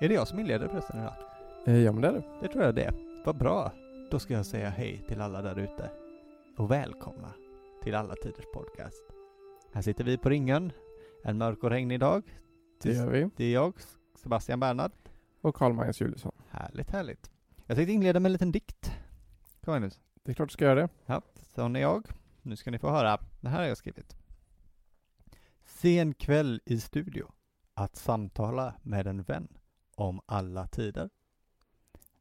Är det jag som inleder förresten idag? Eh, ja men det är det. Det tror jag det. Vad bra. Då ska jag säga hej till alla där ute. Och välkomna till Alla Tiders Podcast. Här sitter vi på ringen. En mörk och regnig dag. Det gör vi. Det är jag, Sebastian Bernhard. Och Karl-Magnus Juliusson. Härligt, härligt. Jag tänkte inleda med en liten dikt. Kom igen nu. Det är klart du ska göra det. Ja, sån är jag. Nu ska ni få höra. Det här har jag skrivit. Sen kväll i studio. Att samtala med en vän om alla tider.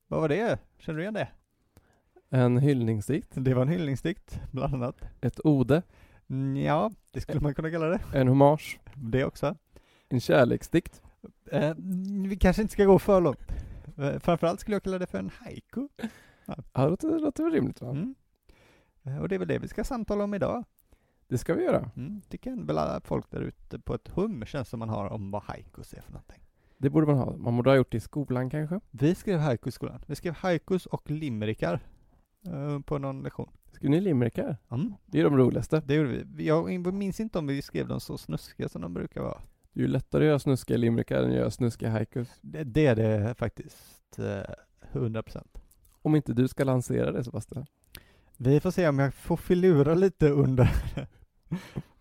Vad var det? Känner du igen det? En hyllningsdikt. Det var en hyllningsdikt, bland annat. Ett ode. Ja, det skulle man kunna kalla det. En hommage. Det också. En kärleksdikt. Eh, vi kanske inte ska gå för långt. Eh, framförallt skulle jag kalla det för en haiku. Ja, det låter, det låter väl rimligt va? Mm. Eh, Och det är väl det vi ska samtala om idag. Det ska vi göra. Mm. Det kan väl alla folk där ute på ett hum känns som man har om vad haikus är för någonting. Det borde man ha. Man borde ha gjort det i skolan kanske. Vi skrev haiku i skolan. Vi skrev haikus och limerickar eh, på någon lektion. Skrev ni limerickar? Mm. Det är de roligaste. Det gjorde vi. Jag minns inte om vi skrev dem så snuskiga som de brukar vara. Det är ju lättare att göra snuskiga limerickar än att göra snuskiga haikus. Det, det är det faktiskt. eh, 100 procent. Om inte du ska lansera det Sebastian. Vi får se om jag får filura lite under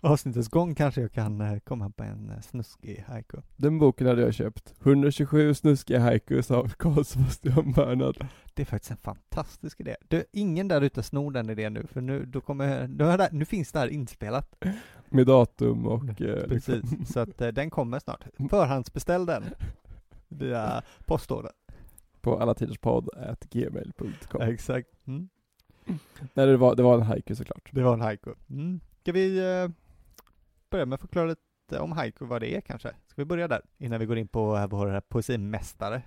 avsnittets gång kanske jag kan eh, komma på en eh, snuskig haiku. Den boken hade jag köpt. 127 snuskiga haikus av Carl Sebastian Bernhard. Det är faktiskt en fantastisk idé. Du, ingen där ute snor den idén nu, för nu, då kommer, nu, är det, nu finns det här inspelat. Med datum och... Eh, liksom. Precis, så att eh, den kommer snart. Förhandsbeställ den via postorder. På allatiderspodd.gmail.com Exakt. Mm. Nej det var, det var en haiku såklart. Det var en haiku. Mm. Ska vi eh, börja med att förklara lite om haiku, vad det är kanske? Ska vi börja där, innan vi går in på vår poesimästare,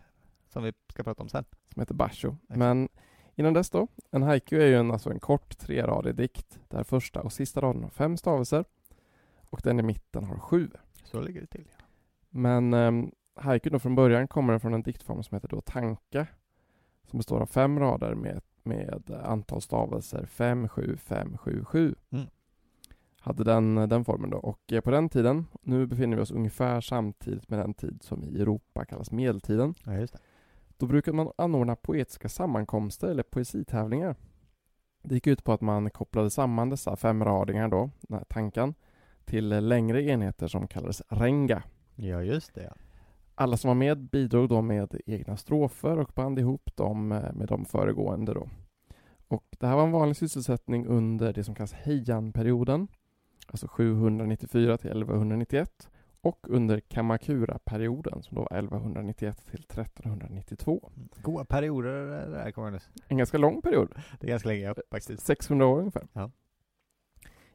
som vi ska prata om sen? Som heter Basho. Men innan dess då, en haiku är ju en, alltså en kort treradig dikt där första och sista raden har fem stavelser och den i mitten har sju. Så ligger det till. Ja. Men um, haiku då från början kommer från en diktform som heter då tanka som består av fem rader med, med antal stavelser 5, 7, 5, 7, 7. Mm. Hade den, den formen då. Och eh, på den tiden, nu befinner vi oss ungefär samtidigt med den tid som i Europa kallas medeltiden. ja, just det. Då brukade man anordna poetiska sammankomster eller poesitävlingar. Det gick ut på att man kopplade samman dessa femradingar då, den här tankan, till längre enheter som kallades renga. Ja, just det. Alla som var med bidrog då med egna strofer och band ihop dem eh, med de föregående då. Och det här var en vanlig sysselsättning under det som kallas Heian-perioden, alltså 794 till 1191 och under Kamakura-perioden som då var 1191 till 1392. Goda perioder det där det. En ganska lång period. Det är ganska länge, ja, faktiskt. 600 år ungefär. Ja.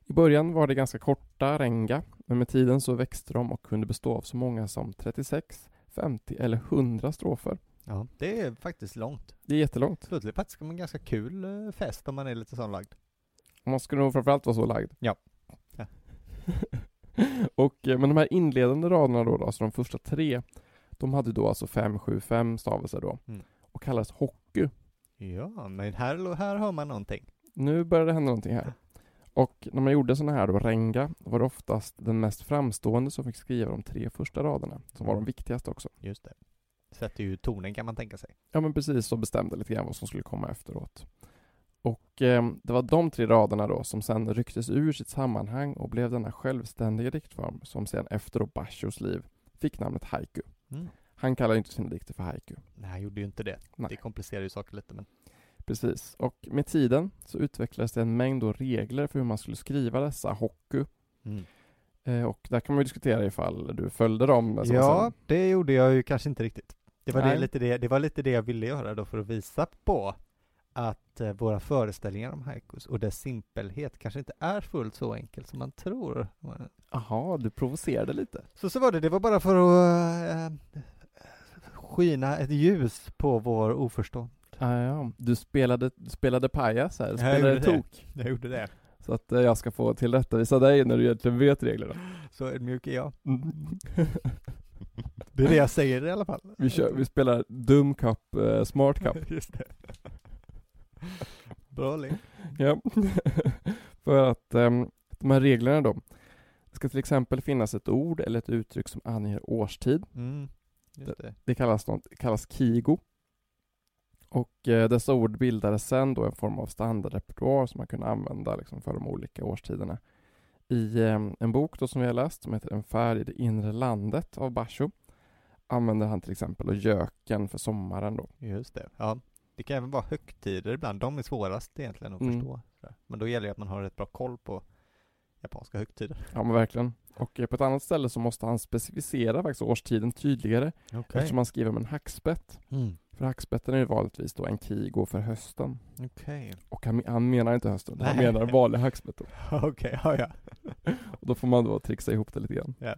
I början var det ganska korta renga, men med tiden så växte de och kunde bestå av så många som 36, 50 eller 100 strofer. Ja, det är faktiskt långt. Det är jättelångt. Det är faktiskt en ganska kul eh, fest om man är lite sån lagd. Man skulle nog framförallt vara så lagd. Ja. och, eh, men de här inledande raderna då, då, alltså de första tre, de hade då alltså 5, 7, 5 stavelser då. Mm. Och kallades hockey. Ja, men här, här hör man någonting. Nu börjar det hända någonting här. Och när man gjorde sådana här då, renga, var det oftast den mest framstående som fick skriva de tre första raderna, som var de viktigaste också. Just det. Sätter ju tonen kan man tänka sig. Ja men precis, så bestämde lite grann vad som skulle komma efteråt. Och eh, det var de tre raderna då som sen rycktes ur sitt sammanhang och blev denna självständiga diktform som sen efter då Bashos liv fick namnet haiku. Mm. Han kallar inte sina dikter för haiku. Nej, han gjorde ju inte det. Nej. Det komplicerar ju saker lite, men Precis, och med tiden så utvecklades det en mängd regler för hur man skulle skriva dessa hokku. mm. Eh, och där kan man ju diskutera ifall du följde dem. Ja, det gjorde jag ju kanske inte riktigt. Det var, det, lite det, det var lite det jag ville göra då för att visa på att eh, våra föreställningar om haikus och dess simpelhet kanske inte är fullt så enkelt som man tror. Jaha, du provocerade lite. Så så var det, det var bara för att eh, skina ett ljus på vår oförstånd. Ah, ja. Du spelade, spelade pajas här, Jag spelade det. tok. Jag gjorde det. Så att eh, jag ska få tillrättavisa dig när du egentligen vet reglerna. Så ödmjuk är jag. Mm. Det är det jag säger i alla fall. vi, kör, vi spelar dum cup, eh, smart cup. Just det. Bra lek. ja. För att ehm, de här reglerna då. Det ska till exempel finnas ett ord eller ett uttryck som anger årstid. Mm. Just det. Det kallas, något, kallas kigo. Och eh, dessa ord bildade sen då en form av standardrepertoar som man kunde använda liksom, för de olika årstiderna. I eh, en bok då som vi har läst som heter En färd i det inre landet av Basho använder han till exempel göken för sommaren då. Just det. Ja. Det kan även vara högtider ibland. De är svårast egentligen att Mm. förstå. Men då gäller det att man har rätt bra koll på japanska högtider. Ja men verkligen. Och eh, på ett annat ställe så måste han specificera faktiskt årstiden tydligare Okej. eftersom han skriver om en hackspett. Mm. För hackspetten är ju vanligtvis då en kigo för hösten. Okej. Och han, han menar inte hösten, han Nej. menar vanlig hackspett. Okej, ja ja. Och då får man då trixa ihop det lite grann. Ja.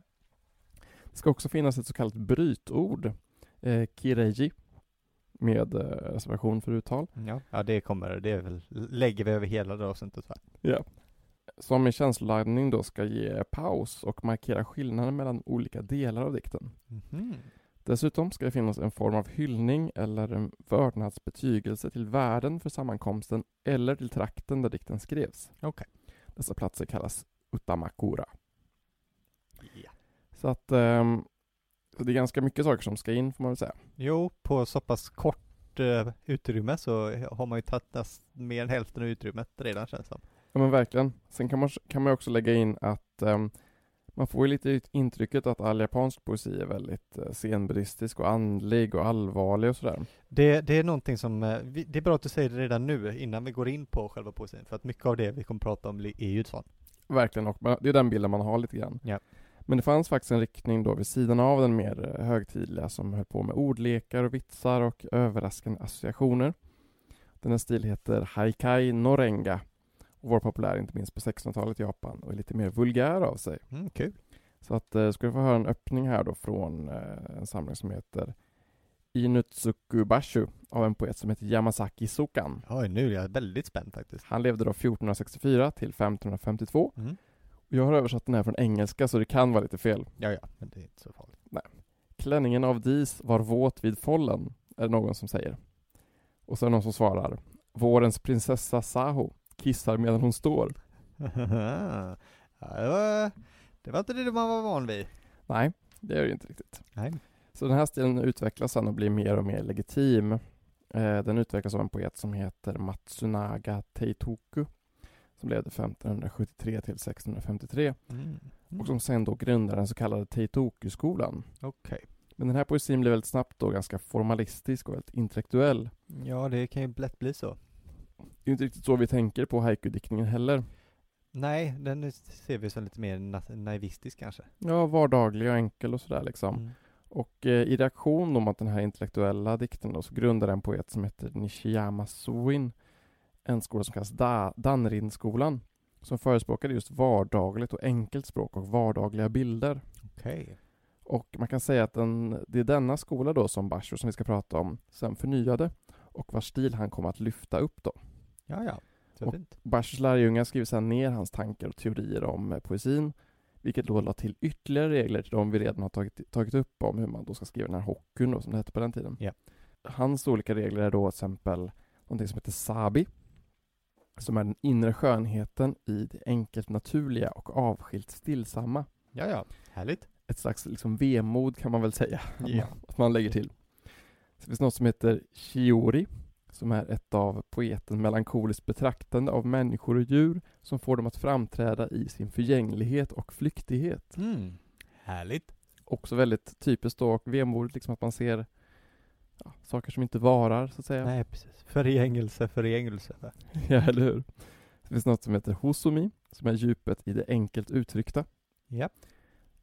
Det ska också finnas ett så kallat brytord, eh, kireji, med eh, reservation för uttal. Ja, ja det kommer, det väl, lägger vi över hela det avsnittet? Ja. Som i känsloladdning då ska ge paus och markera skillnaden mellan olika delar av dikten. Mhm. Dessutom ska det finnas en form av hyllning eller en vördnadsbetygelse till värden för sammankomsten eller till trakten där dikten skrevs. Okej. Dessa platser kallas utamakura. Ja. Så att så det är ganska mycket saker som ska in får man väl säga. Jo, på så pass kort eh, utrymme så har man ju tagit mer än hälften av utrymmet redan känns det som. Ja men verkligen. Sen kan man, kan man också lägga in att ehm, man får ju lite intrycket att all japansk poesi är väldigt uh, scenbuddhistisk och andlig och allvarlig och sådär. Det, det är någonting som, eh, vi, det är bra att du säger det redan nu innan vi går in på själva poesin, för att mycket av det vi kommer prata om är ju sånt. Verkligen, och man- det är den bilden man har lite grann. Ja. Men det fanns faktiskt en riktning då vid sidan av den mer eh, högtidliga som höll på med ordlekar och vitsar och överraskande associationer. Den här stil heter Haikai Norenga och var populär inte minst på 1600-talet i Japan och är lite mer vulgär av sig. Mm, kul. Så att eh, ska vi få höra en öppning här då från eh, en samling som heter Inutsuku Bashu av en poet som heter Yamasaki Sokan. Oj, nu är jag väldigt spänd faktiskt. Han levde då 1464 till 1552 Mm. Jag har översatt den här från engelska så det kan vara lite fel. Ja, ja, men det är inte så farligt. Klänningen av dis var våt vid follen, är det någon som säger. Och det någon som svarar Vårens prinsessa Saho kissar medan hon står. ja, det, var, det var inte det man var van vid. Nej, det är det ju inte riktigt. Nej. Så den här stilen utvecklas sen och blir mer och mer legitim. Eh, den utvecklas av en poet som heter Matsunaga Teitoku som levde 1573 till 1653 Mm. och som sen då grundade den så kallade Teitoku-skolan. Okej. Men den här poesin blev väldigt snabbt då ganska formalistisk och väldigt intellektuell. Ja, det kan ju lätt bli så. Det är inte riktigt så vi tänker på haiku-diktningen heller. Nej, den ser vi som lite mer na- naivistisk kanske. Ja, vardaglig och enkel och sådär liksom. Mm. Och eh, i reaktion då mot den här intellektuella dikten då, så grundade en poet som heter Nishiyama Suin en skola som kallas da- Danrin-skolan som förespråkade just vardagligt och enkelt språk och vardagliga bilder. Okej. Och man kan säga att den, det är denna skola då som Basho, som vi ska prata om, sen förnyade och vars stil han kom att lyfta upp då. Ja, ja. Och-. Bashos lärjungar skriver sedan ner hans tankar och teorier om eh, poesin, vilket då la till ytterligare regler till de vi redan har tagit, tagit upp om hur man då ska skriva den här hockun då, som det hette på den tiden. Ja. Hans olika regler är då till exempel någonting som heter sabi, som är den inre skönheten i det enkelt naturliga och avskilt stillsamma. Ja, ja. Härligt. Ett slags liksom vemod kan man väl säga man- att man lägger till. Det finns något som heter shiori, som är ett av poeten melankoliskt betraktande av människor och djur som får dem att framträda i sin förgänglighet och flyktighet. Mm. Härligt. Också väldigt typiskt då och vemodigt, liksom att man ser ja, saker som inte varar, så att säga. Nej, precis. Förgängelse, förgängelse. ja, eller hur? Det finns något som heter hosomi, som är djupet i det enkelt uttryckta. Ja.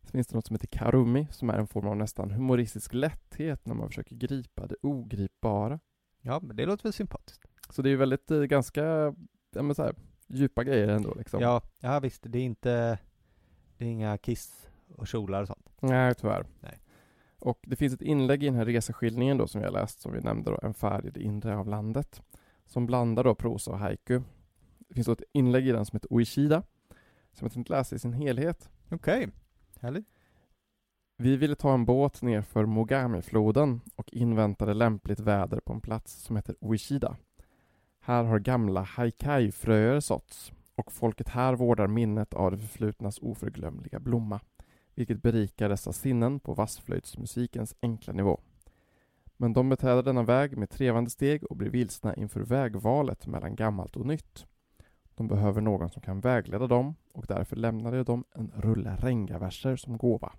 Sen finns det något som heter karumi, som är en form av nästan humoristisk lätthet när man försöker gripa det ogripbara. Ja, men det låter väl sympatiskt. Så det är ju väldigt, eh, ganska, ja men så här, djupa grejer ändå liksom. Ja, ja visst. Det är inte, det är inga kiss och kjolar och sånt. Nej, tyvärr. Nej. Och det finns ett inlägg i den här reseskildringen då som vi har läst, som vi nämnde då, En färd i det inre av landet, som blandar då prosa och haiku. Det finns då ett inlägg i den som heter Oishida, som jag tänkte läsa i sin helhet. Okej. Härligt. Vi ville ta en båt ner för Mogami-floden och inväntade lämpligt väder på en plats som heter Oishida. Här har gamla haikai-fröer såtts och folket här vårdar minnet av det förflutnas oförglömliga blomma vilket berikar dessa sinnen på vassflöjtsmusikens enkla nivå. Men de beträder denna väg med trevande steg och blir vilsna inför vägvalet mellan gammalt och nytt. De behöver någon som kan vägleda dem och därför lämnade jag dem en rulle rengaverser som gåva.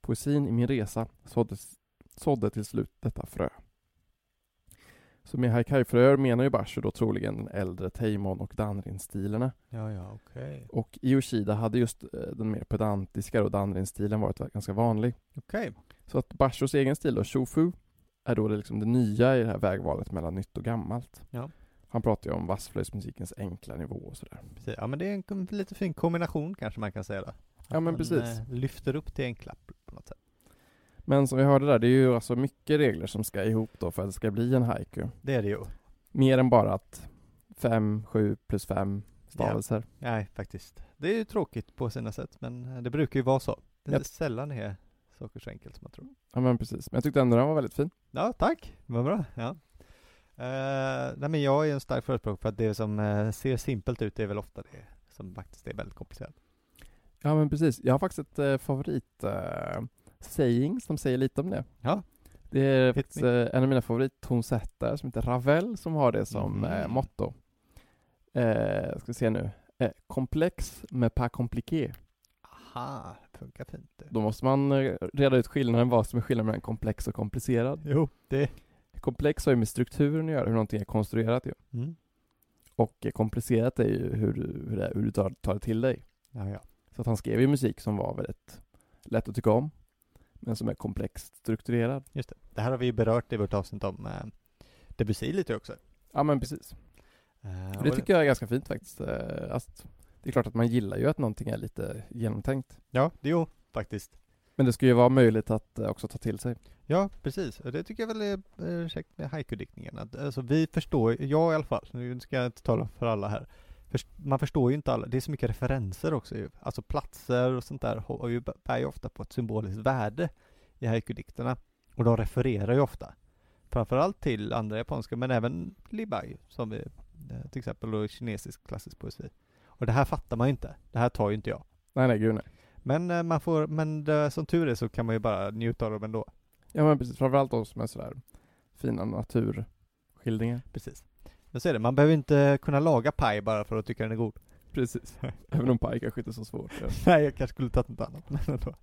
Poesin i min resa sådde, sådde till slut detta frö. Så med haikai-fröer menar ju Basho då troligen den äldre Teimon och Danrin-stilerna. Ja, ja, okej. Och i Yoshida hade just eh, den mer pedantiska och Danrin-stilen varit ganska vanlig. Okej. Så att Bashos egen stil då, Shofu, är då det, liksom det nya i det här vägvalet mellan nytt och gammalt. Ja. Han pratar ju om vassflöjtsmusikens enkla nivå och sådär. Precis. Ja, men det är en lite fin kombination kanske man kan säga då. Ja, men precis. eh, lyfter upp till enkla på något sätt. Men som vi hörde där, det är ju alltså mycket regler som ska ihop då för att det ska bli en haiku. Det är det ju. Mer än bara att fem, sju plus fem stavelser. Nej, faktiskt. Det är ju tråkigt på sina sätt, men eh, det brukar ju vara så. Det är inte sällan det är saker så enkelt som man tror. Ja men precis. Men jag tyckte ändå den var väldigt fin. Ja, tack. Vad bra. Ja. Uh, nej, men jag är en stark förespråkare för att det som eh, ser simpelt ut är väl ofta det som faktiskt är väldigt komplicerat. Ja men precis. Jag har faktiskt ett eh, favorit saying som säger lite om det. Ja. Det är faktiskt eh, en av mina favorittonsättare som heter Ravel som har det som eh, Mhm. motto. Eh, ska vi se nu. Eh, komplex mais pas compliqué. Aha, det funkar fint det. Då måste man eh, reda ut skillnaden, vad som är skillnaden mellan komplex och komplicerad. Jo, det. Komplex har ju med strukturen att göra, hur någonting är konstruerat ju. Mm. Och eh, komplicerat är ju hur, du- hur, det, hur du tar, tar det till dig. Ja, ja. Så att han skrev ju musik som var väldigt lätt att tycka om, men som är komplext strukturerad. Just det. Det här har vi ju berört i vårt avsnitt om eh, Debussy lite också. Ja men precis. Och det tycker jag är ganska fint faktiskt. Eh, Att det är klart att man gillar ju att någonting är lite genomtänkt. Ja, det jo, faktiskt. Men det ska ju vara möjligt att eh, också ta till sig. Ja, precis. Och det tycker jag väl är eh, käckt med haiku-diktningen. Alltså vi förstår, jag i alla fall, nu ska jag inte tala för alla här. Först, man förstår ju inte alla, det är så mycket referenser också ju. Alltså platser och sånt där har ju, bär ju ofta på ett symboliskt värde i haiku-dikterna. Och de refererar ju ofta. Framförallt till andra japanska, men även Libai, som är eh, till exempel då kinesisk klassisk poesi. Och det här fattar man ju inte. Det här tar ju inte jag. Nej nej gud nej. Men eh, man får, men det, som tur är så kan man ju bara njuta av dem ändå. Ja men precis, framförallt de som är sådär fina naturskildringar. Precis. Så är det, man behöver inte kunna laga paj bara för att tycka den är god. Precis. Även om paj kanske inte är så svårt. Ja. Nej, jag kanske skulle tagit något annat, men ändå.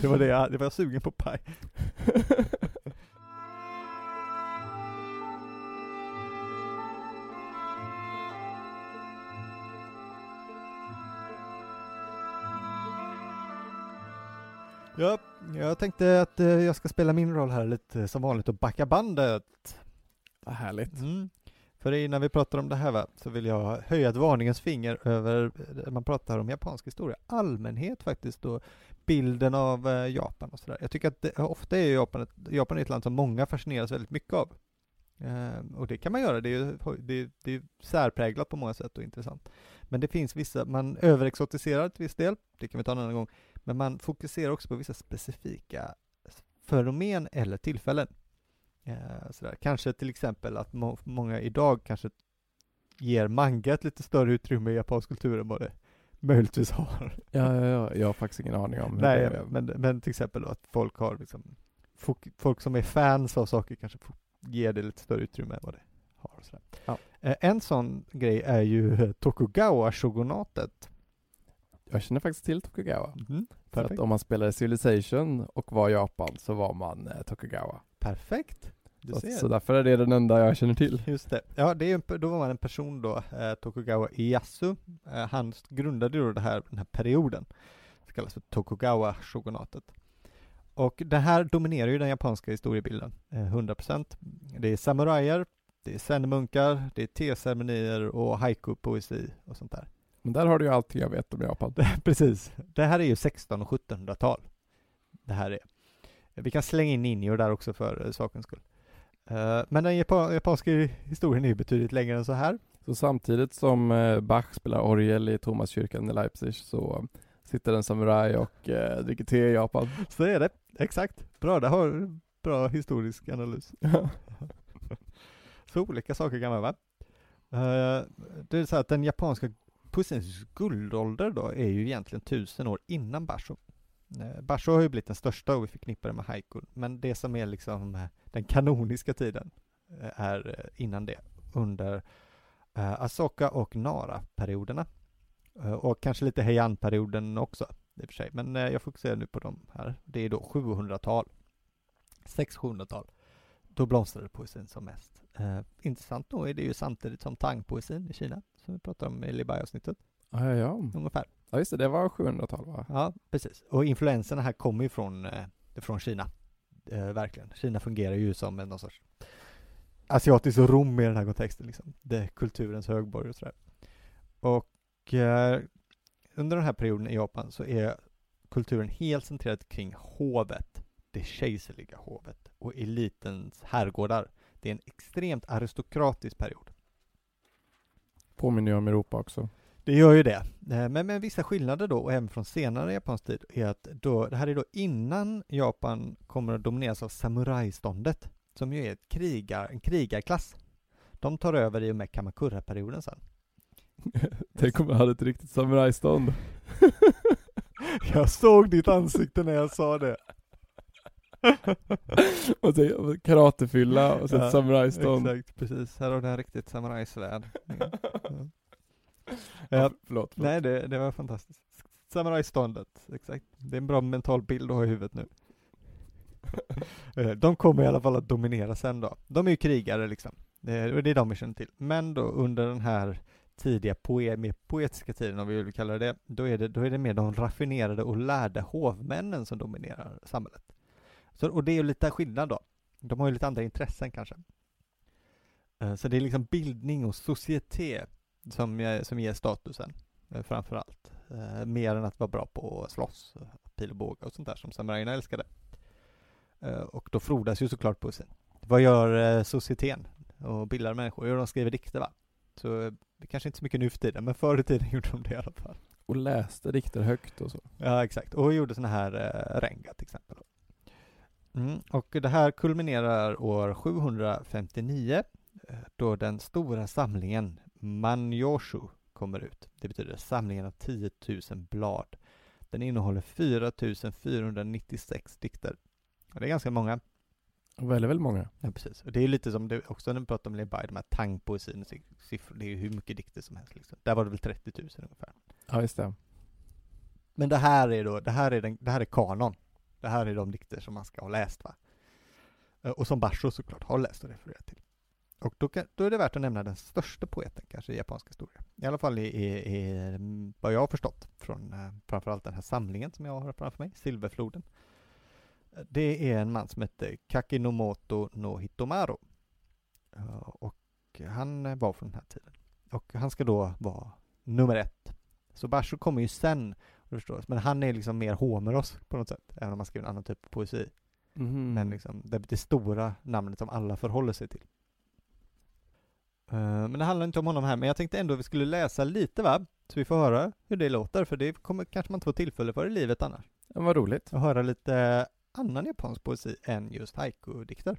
Det var det jag, det var jag sugen på paj. Ja, jag tänkte att eh, jag ska spela min roll här lite som vanligt och backa bandet. Vad härligt. Mm. För innan vi pratar om det här va, så vill jag höja ett varningens finger över, eh, man pratar om japansk historia, allmänhet faktiskt och bilden av eh, Japan och sådär. Jag tycker att det, ofta är Japan ett, Japan är ett land som många fascineras väldigt mycket av. Eh, och det kan man göra, det är ju det, är- det är särpräglat på många sätt och intressant. Men det finns vissa, man överexotiserar till viss del, det kan vi ta en annan gång, men man fokuserar också på vissa specifika fenomen eller tillfällen. Eh, sådär. Kanske till exempel att må många idag kanske ger manga ett lite större utrymme i japansk kultur än vad det möjligtvis har. Ja, ja, ja, jag har faktiskt ingen aning om hur Nej, det är. men, men till exempel att folk har liksom, folk, folk som är fans av saker kanske ger det lite större utrymme än vad det har. och Sådär. Ja. Eh, en sån grej är ju Tokugawa-shogunatet. Jag känner faktiskt till Tokugawa. Mm, För att om man spelade Civilization och var i Japan så var man eh, Tokugawa. perfekt. Du Så, ser. så därför är det den enda jag känner till. Just det. Ja, det är då var man en person då, eh, Tokugawa Ieyasu. Eh, han grundade ju då det här, den här perioden. Det kallas för Tokugawa-shogunatet. Och det här dominerar ju den japanska historiebilden, eh, 100%. Det är samurajer, det är zen-munkar, det är teceremonier och haiku-poesi och sånt där. Men där har du ju allting jag vet om Japan. Precis. Det här är ju 16 och 1700-tal. Det här är. Vi kan slänga in ninjor där också för eh, sakens skull. Eh, men den japa- japanska historien är ju betydligt längre än så här. Så samtidigt som eh, Bach spelar orgel i Thomaskyrkan i Leipzig så sitter en samuraj och eh, dricker te i Japan. Så är det. Exakt. Bra, det har du bra historisk analys. Så olika saker kan man va? Det är så att den japanska poesins guldålder då är ju egentligen tusen år innan Basho. Eh, Basho har ju blivit den största och vi förknippar det med haiku, men det som är liksom den kanoniska tiden eh, är eh, innan det, under eh, Asoka och Nara-perioderna. Och kanske lite Heian-perioden också, i och för sig. Men jag fokuserar nu på de här. Det är då 700-tal, 600-700-tal. Då blomstrade poesin som mest. Eh, intressant nog är det ju samtidigt som Tang-poesin i Kina, som vi pratade om i Libai-avsnittet, Ja, ja, ja. ungefär. ja just det, det var 700-tal va? Ja, precis. Och influenserna här kommer ju från, eh, från Kina. Eh, verkligen. Kina fungerar ju som en någon sorts asiatisk Rom i den här kontexten. Liksom. Det är kulturens högborg och sådär. Och eh, under den här perioden i Japan så är kulturen helt centrerad kring hovet, det kejserliga hovet och elitens herrgårdar. Det är en extremt aristokratisk period. Påminner ju om Europa också. Det gör ju det. Eh, Men med vissa skillnader då, och även från senare japansk tid, är att då, det här är då innan Japan kommer att domineras av samurajståndet, som ju är ett krigar, en krigarklass. De tar över i och med Kamakura-perioden sen. Tänk om jag hade ett riktigt samurajstånd. Jag såg ditt ansikte när jag sa det. och så karatefylla och ett Ja, samurajstånd. Exakt, precis. Här har du en riktigt samurajsvärd. Ja, Ja, förlåt, förlåt. nej, det, det var fantastiskt. Samurajståndet, exakt. Det är en bra mental bild att ha i huvudet nu. Eh, De kommer i alla fall att dominera sen då. De är ju krigare liksom. Det är, och det är de vi känner till. Men då under den här tidiga poe, mer poetiska tiden, om vi vill kalla det då är det, då är det mer de raffinerade och lärde hovmännen som dominerar samhället. Så, och det är ju lite skillnad då. De har ju lite andra intressen kanske. Eh, Så det är liksom bildning och societet som, som ger statusen eh, framför allt. Eh, mer än att vara bra på att slåss, eh, pil och båge och sånt där som samurajerna älskade. Eh, och då frodas ju såklart poesin. Vad gör eh, societeten och bildar människor? Jo, de skriver dikter va? Så eh, det kanske inte så mycket nu för tiden, men förr i tiden gjorde de det i alla fall. Och läste dikter högt och så. Ja, exakt. Och gjorde såna här eh, renga till exempel. Mm. Och det här kulminerar år 759 eh, då den stora samlingen Manyoshu kommer ut. Det betyder samlingen av 10 000 blad. Den innehåller 4 496 dikter. Och det är ganska många. Väldigt, väldigt många. Ja, precis. Och det är lite som det också när vi pratar om Lebai, de här tangpoesin siffror, det är ju hur mycket dikter som helst liksom. Där var det väl 30 000 ungefär. Ja, just det. Men det här är då, det här är, den, det här är kanon. Det här är de dikter som man ska ha läst va. Eh, Och som Basho såklart har läst och refererat till. Och då, då är det värt att nämna den största poeten kanske i japansk historia. I alla fall i, i, i mm, vad jag har förstått från eh, framförallt den här samlingen som jag har framför mig, Silverfloden. Det är en man som heter Kakinomoto no Hitomaru. Eh, Och han var från den här tiden. Och han ska då vara nummer ett. Så Basho kommer ju sen Förstås. Men han är liksom mer Homeros på något sätt, även om han skriver en annan typ av poesi. Mhm. Men liksom, det, det stora namnet som alla förhåller sig till. Eh, men det handlar inte om honom här, men jag tänkte ändå att vi skulle läsa lite va? Så vi får höra hur det låter, för det kommer kanske man inte få tillfälle för i livet annars. Ja, vad roligt. Att höra lite annan japansk poesi än just haiku-dikter.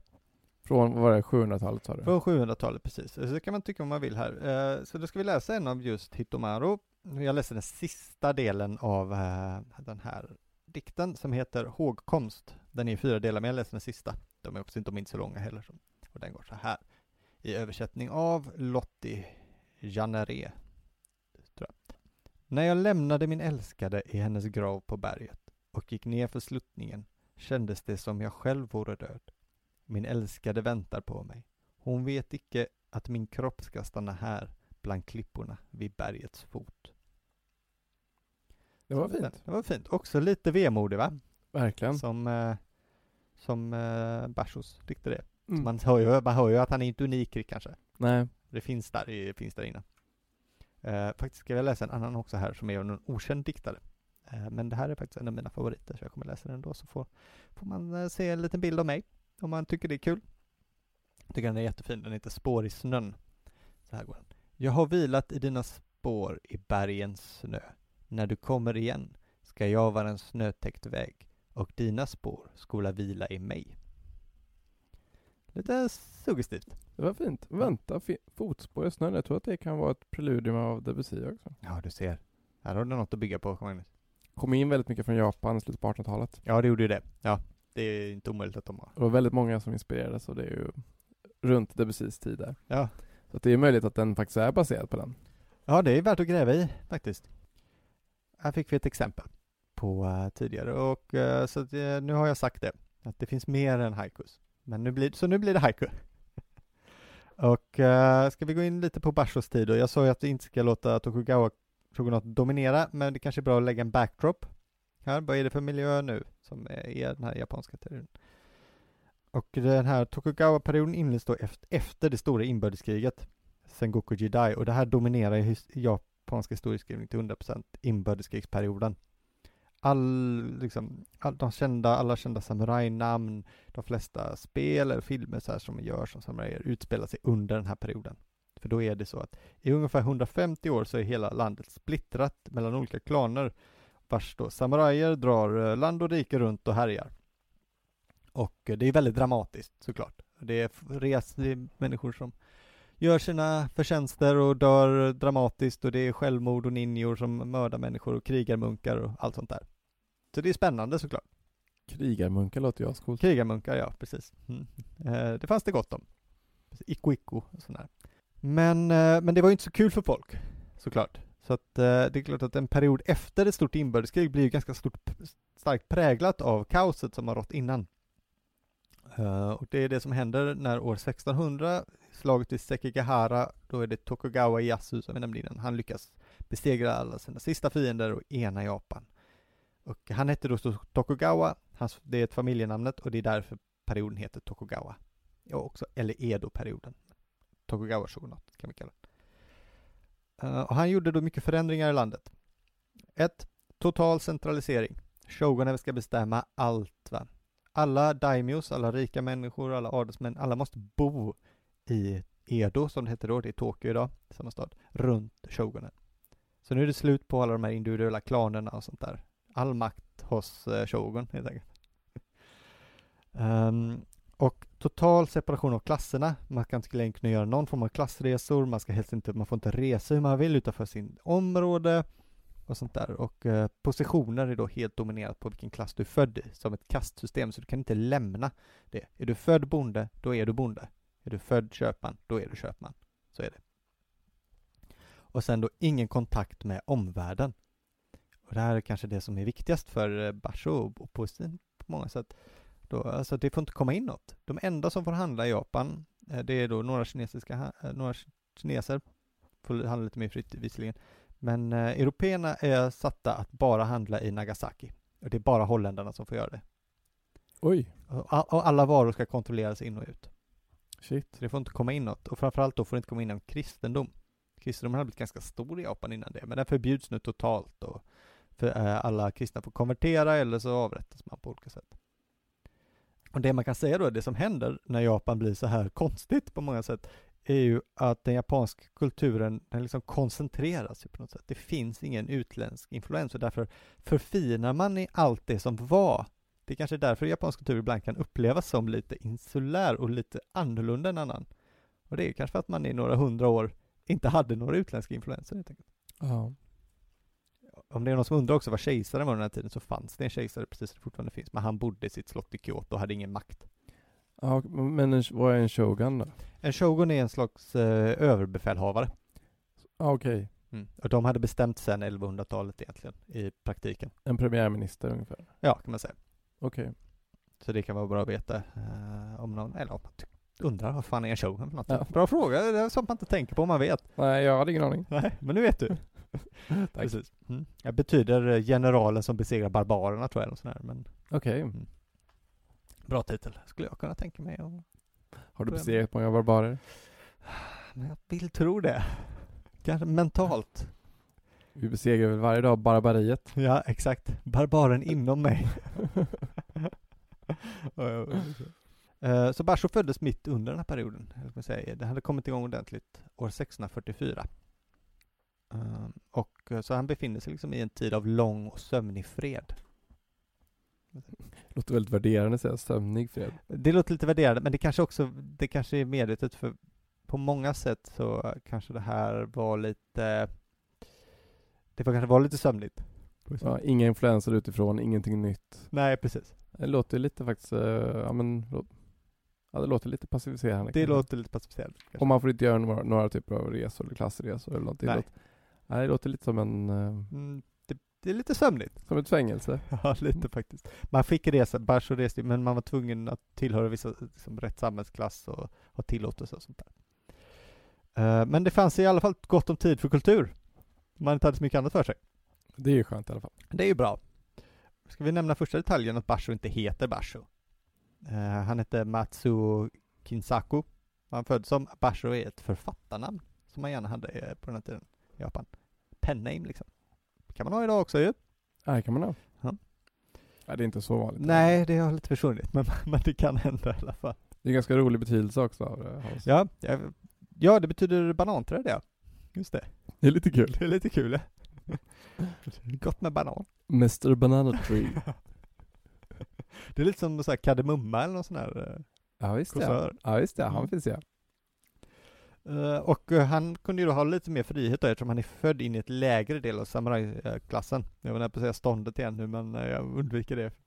Från, vad var det, 700-talet sa du? Från 700-talet precis. Så det kan man tycka om man vill här. Eh, Så då ska vi läsa en av just Hitomaru. Jag läser den sista delen av eh, den här dikten som heter Hågkomst. Den är i fyra delar, men jag läser den sista. De är också inte, de inte så långa heller. Och den går så här. I översättning av. Tror jag. När jag lämnade min älskade i hennes grav på berget och gick ner för sluttningen kändes det som jag själv vore död. Min älskade väntar på mig. Hon vet icke att min kropp ska stanna här bland klipporna vid bergets fot. Det var fint. Det var fint. Också lite vemodig va? Verkligen. Som, eh, som eh, Bashos tyckte det. Mm. man, hör ju, man hör ju att han är inte unik kanske. Nej. Det finns där, det finns där inne. Eh, faktiskt ska jag läsa en annan också här som är en okänd diktare. Eh, men det här är faktiskt en av mina favoriter så jag kommer läsa den ändå så får, får man eh, se en liten bild av mig om man tycker det är kul. Jag tycker den är jättefin, den heter Spår i snön. Så här går den. Jag har vilat i dina spår i bergens snö. När du kommer igen ska jag vara en snötäckt väg och dina spår skola vila i mig. Lite suggestivt. Det var fint. Vänta, fi- fotspår i snön. Jag tror att det kan vara ett preludium av Debussy också. Ja, du ser. Här har du något att bygga på, Magnus. kom in väldigt mycket från Japan i slutet på 1800-talet. Ja, det gjorde ju det. Ja, det är inte omöjligt att de har. Det var väldigt många som inspirerades och det är ju runt Debussys tid där. Ja. Så det är möjligt att den faktiskt är baserad på den. Ja, det är värt att gräva i faktiskt. Här fick vi ett exempel på uh, tidigare och uh, så att, uh, nu har jag sagt det, att det finns mer än haikus. Men nu blir, så nu blir det haiku. och uh, ska vi gå in lite på Bashos tid då? jag sa ju att vi inte ska låta Tokugawa shogunat dominera, men det kanske är bra att lägga en backdrop här. Vad är det för miljö nu som är den här japanska teorin? Och den här Tokugawa-perioden inleds då efter, det stora inbördeskriget, Sengoku Jidai, och det här dominerar japansk historieskrivning till 100% inbördeskrigsperioden. All, liksom, all, de kända, alla kända samurajnamn, de flesta spel eller filmer så här som görs som samurajer utspelar sig under den här perioden. För då är det så att i ungefär 150 år så är hela landet splittrat mellan olika klaner vars då samurajer drar eh, land och rike runt och härjar. Och eh, det är väldigt dramatiskt såklart. Det är res, det är människor som gör sina förtjänster och dör dramatiskt och det är självmord och ninjor som mördar människor och krigarmunkar och allt sånt där. Så det är spännande såklart. Krigarmunkar låter ju ascoolt. Krigarmunkar, ja precis. Mm. Eh, det fanns det gott om. Icko Icko och sånt där. Men, eh, men det var ju inte så kul för folk, såklart. Så att eh, det är klart att en period efter ett stort inbördeskrig blir ju ganska stort, starkt präglat av kaoset som har rått innan. Uh, och det är det som händer när år 1600, slaget vid Sekigahara, då är det Tokugawa Ieyasu som vi nämnde innan, han lyckas besegra alla sina sista fiender och ena Japan. Och han hette då Tokugawa, hans, det är ett familjenamnet och det är därför perioden heter Tokugawa. Ja, också, eller Edo-perioden. Tokugawa shogunat kan vi kalla det. Uh, och han gjorde då mycket förändringar i landet. Ett, Total centralisering. Shogunen ska bestämma allt va alla daimios, alla rika människor, alla adelsmän, alla måste bo i Edo, som det hette då, det är Tokyo idag, samma stad, runt shogunen. Så nu är det slut på alla de här individuella klanerna och sånt där. All makt hos eh, shogun, helt enkelt. Um, och total separation av klasserna. Man kan inte längre kunna göra någon form av klassresor, man ska helst inte, man får inte resa hur man vill utanför sin område och sånt där. Och eh, positioner är då helt dominerat på vilken klass du är född i, som ett kastsystem, så du kan inte lämna det. Är du född bonde, då är du bonde. Är du född köpman, då är du köpman. Så är det. Och sen då ingen kontakt med omvärlden. Och det här är kanske det som är viktigast för eh, Basho och poesin på många sätt. Då, alltså det får inte komma in något. De enda som får handla i Japan, eh, det är då några kinesiska, eh, några kineser, får handla lite mer fritt visserligen, men eh, européerna är satta att bara handla i Nagasaki. Och det är bara holländarna som får göra det. Oj. Och, och alla varor ska kontrolleras in och ut. Shit. Så det får inte komma in något. Och framförallt då får det inte komma in någon kristendom. Kristendomen har blivit ganska stor i Japan innan det, men den förbjuds nu totalt och för, äh, alla kristna får konvertera eller så avrättas man på olika sätt. Och det man kan säga då, det som händer när Japan blir så här konstigt på många sätt, är ju att den japanska kulturen den liksom koncentreras på något sätt. Det finns ingen utländsk influens och därför förfinar man i allt det som var. Det är kanske är därför japansk kultur ibland kan upplevas som lite insulär och lite annorlunda än annan. Och det är kanske för att man i några hundra år inte hade några utländska influenser helt enkelt. Ja. Om det är någon som undrar också vad kejsaren var den här tiden så fanns det en kejsare precis som det fortfarande finns, men han bodde i sitt slott i Kyoto och hade ingen makt. Ja, men en, vad är en shogun då? En shogun är en slags eh, överbefälhavare. Ja, okej. Okay. Mm. Och de hade bestämt sedan 1100-talet egentligen, i praktiken. En premiärminister ungefär? Ja, kan man säga. Okej. Okay. Så det kan vara bra att veta eh, om någon, eller om man undrar vad fan är en shogun för något. Ja. Bra fråga, det är sånt man inte tänker på om man vet. Nej, jag hade ingen aning. Nej, men nu vet du. Tack. Precis. Mm. Det betyder generalen som besegrar barbarerna tror jag, sån här, men Okej. Okay. Mm. Bra titel, skulle jag kunna tänka mig. Och... Har du besegrat många barbarer? Men jag vill tro det. Kanske mentalt. Vi besegrar väl varje dag barbariet? Ja, exakt. Barbaren inom mig. Eh, så Basho föddes mitt under den här perioden. Jag säga. Det hade kommit igång ordentligt år 1644. Ehm, och eh, så han befinner sig liksom i en tid av lång och sömnig fred. Låter väldigt värderande att säga sömnig fred. Det låter lite värderande, men det kanske också, det kanske är medvetet för på många sätt så kanske det här var lite, det var kanske var lite sömnigt. Ja, inga influenser utifrån, ingenting nytt. Nej, precis. Det låter lite faktiskt, eh, ja men, ja det låter lite passiviserande. Det kanske. låter lite passiviserande. kanske. Och man får inte göra några, några typer av resor eller klassresor eller någonting. Nej. Det låter, nej, det låter lite som en, eh, Mm, det, är lite sömnigt. som ett fängelse. Ja, lite faktiskt. Man fick resa, Basho reste men man var tvungen att tillhöra vissa, liksom, rätt samhällsklass och ha tillåtelse och sånt där. Eh, men det fanns i alla fall gott om tid för kultur. Man inte hade så mycket annat för sig. Det är ju skönt i alla fall. Det är ju bra. Ska vi nämna första detaljen att Basho inte heter Basho. Eh, han heter Matsuo Kinsaku. Han föddes som Basho är ett författarnamn som man gärna hade eh, på den här tiden i Japan. Penname liksom. Kan man ha idag också ju. Ja, det kan man ha. Ja. Nej, det är inte så vanligt. Nej, det har lite försvunnit, men, men det kan hända i alla fall. Det är en ganska rolig betydelse också av det. Hans. Ja, ja, ja det betyder bananträd ja. Just det. Det är lite kul. Det är lite kul ja. Gott med banan. Mr Banana Tree. Det är lite som så här kardemumma eller någon sån här eh, Ja visst ja. Ja visst ja, han Mm. finns ja. Eh, och eh, han kunde ju då ha lite mer frihet då, eftersom han är född in i ett lägre del av samurajklassen. Jag var nära på att säga ståndet igen nu, men eh, jag undviker det.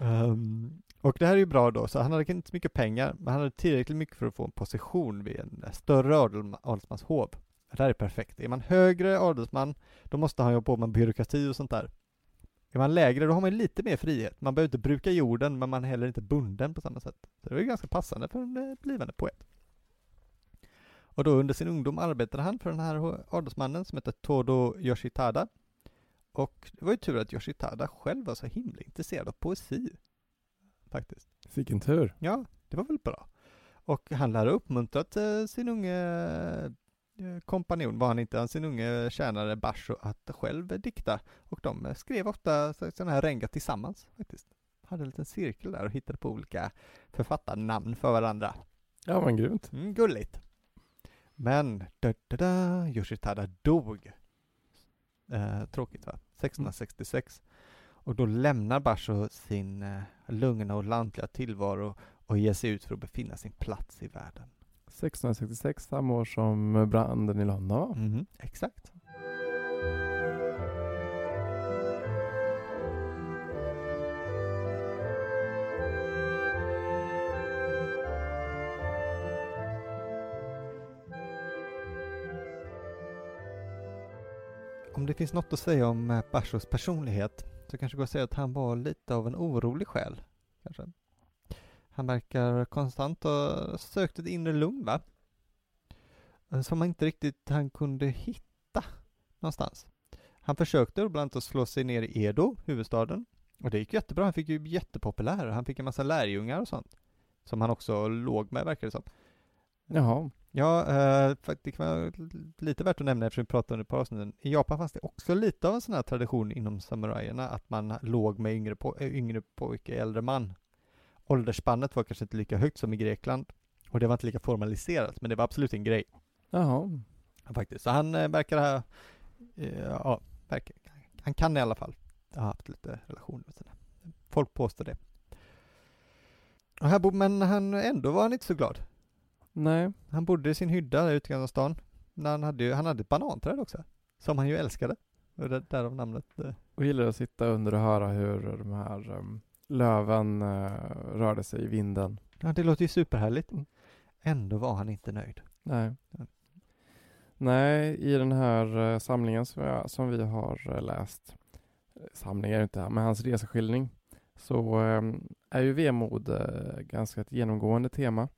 Ehm, och det här är ju bra då, så han hade inte så mycket pengar, men han hade tillräckligt mycket för att få en position vid en större adel, adelsmanshov. Det här är perfekt. Är man högre adelsman, då måste han jobba på med byråkrati och sånt där. Är man lägre, då har man lite mer frihet. Man behöver inte bruka jorden, men man är heller inte bunden på samma sätt. Så det är ju ganska passande för en eh, blivande poet. Och då under sin ungdom arbetade han för den här adelsmannen som heter Todo Yoshitada. Och det var ju tur att Yoshitada själv var så himla intresserad av poesi. Faktiskt. Vilken tur. Ja, det var väl bra. Och han lär ha uppmuntrat eh, sin unge kompanjon, var han inte, han sin unge tjänare Basho, att själv dikta. Och de eh, skrev ofta så- sådana här renga tillsammans faktiskt. Hade en liten cirkel där och hittade på olika författarnamn för varandra. Ja men grymt. Mm, gulligt. Men, da, da, da, Yoshitada dog. Eh, tråkigt va? 1666. Och då lämnar Basho sin eh, lugna och lantliga tillvaro och ger sig ut för att befinna sin plats i världen. 1666, samma år som branden i London var. Mhm. Exakt. Om det finns något att säga om eh, Bashos personlighet så kanske det går att säga att han var lite av en orolig själ. Kanske. Han verkar konstant ha sökt ett inre lugn va? Eh, Som han inte riktigt han kunde hitta någonstans. Han försökte bland annat att slå sig ner i Edo, huvudstaden. Och det gick jättebra, han fick ju jättepopulär. Han fick en massa lärjungar och sånt. Som han också låg med verkar det som. Jaha. Ja, eh, det kan vara lite värt att nämna eftersom vi pratade under pausen. I Japan fanns det också lite av en sån här tradition inom samurajerna att man låg med yngre, po- äh, yngre pojke, äldre man. Åldersspannet var kanske inte lika högt som i Grekland och det var inte lika formaliserat, men det var absolut en grej Jaha. faktiskt. Så han eh, verkar ha, eh, ja, verkar, han kan i alla fall ha haft lite relationer med sina. Folk påstår det. Och här bod, men han, ändå var han inte så glad. Nej. Han bodde i sin hydda där ute i Gamla stan. Han, hade, ju- han hade ett bananträd också. Som han ju älskade. Och det, därav namnet. eh. Och gillar att sitta under och höra hur de här um, löven eh, rörde sig i vinden. Ja, det låter ju superhärligt. Ändå var han inte nöjd. Nej. Ja. Nej, i den här eh, samlingen som, jag, som vi har eh, läst, samling är det inte, men hans reseskildring, så eh, är ju vemod ganska ett genomgående tema.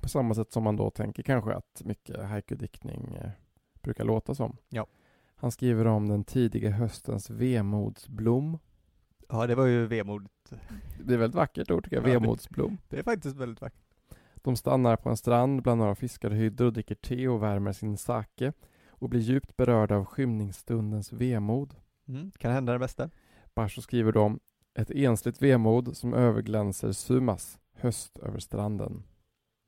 På samma sätt som man då tänker kanske att mycket haiku-diktning brukar låta som. Ja. Han skriver om den tidiga höstens vemodsblom. Ja, det var ju vemodigt. Det är väldigt vackert ord tycker jag, Ja, vemodsblom. Det är faktiskt väldigt vackert. De stannar på en strand bland några fiskarhyddor och dricker te och värmer sin sake och blir djupt berörda av skymningsstundens vemod. Mm. Kan hända det bästa. Basho skriver då ett ensligt vemod som överglänser Sumas höst över stranden.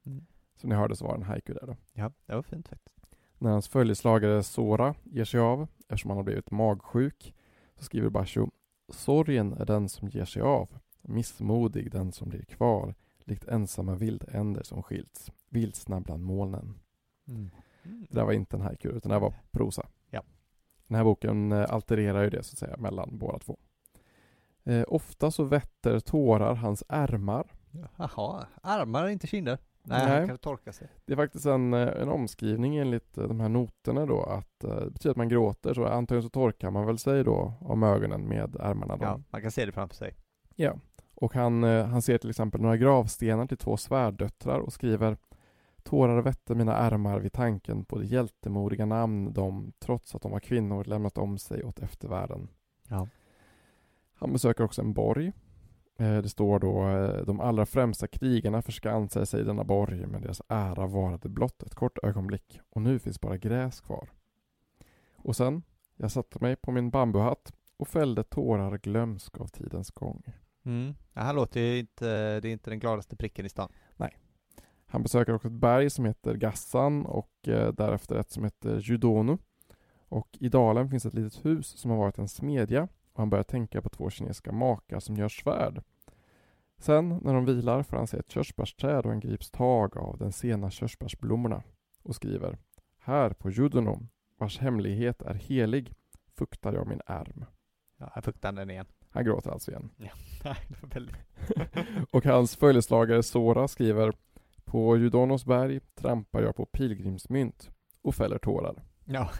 Mm. Som ni hörde så var det en haiku där då. Ja, det var fint faktiskt. När hans följeslagare Sora ger sig av eftersom han har blivit magsjuk så skriver Basho Sorgen är den som ger sig av, missmodig den som blir kvar, likt ensamma vildänder som skilts, vilsna bland molnen. Mm. Det där var inte en haiku utan det där var prosa. Ja. Den här boken eh, altererar ju det så att säga mellan båda två. Eh, ofta så vetter tårar hans ärmar. Jaha, armar inte kinder? Nej, Nej. han kan torka sig. Det är faktiskt en, eh, en omskrivning enligt eh, de här noterna då att eh, det betyder att man gråter så antagligen så torkar man väl sig då om ögonen med ärmarna då. Ja, man kan se det framför sig. Ja. Och han, eh, han ser till exempel några gravstenar till två svärdöttrar och skriver Tårar vette mina ärmar vid tanken på det hjältemodiga namn de, trots att de var kvinnor, lämnat om sig åt eftervärlden. Ja. Han besöker också en borg. Eh, Det står då eh, de allra främsta krigarna förskansade sig i denna borg men deras ära varade blott ett kort ögonblick och nu finns bara gräs kvar. Och sen, jag satte mig på min bambuhatt och fällde tårar glömsk av tidens gång. Mm. Ja, han låter ju inte, det är inte den gladaste pricken i stan. Han besöker också ett berg som heter Gassan och eh, därefter ett som heter Judonu. Och i dalen finns ett litet hus som har varit en smedja och han börjar tänka på två kinesiska makar som gör svärd. Sen när de vilar får han se ett körsbärsträd och han grips tag av den sena körsbärsblommorna och skriver Här på Judonu, vars hemlighet är helig, fuktar jag min ärm. Ja, jag fuktar den igen. Han gråter alltså igen. Nej, det var väldigt... Och hans följeslagare Sora skriver På Judonos berg trampar jag på pilgrimsmynt och fäller tårar. Ja,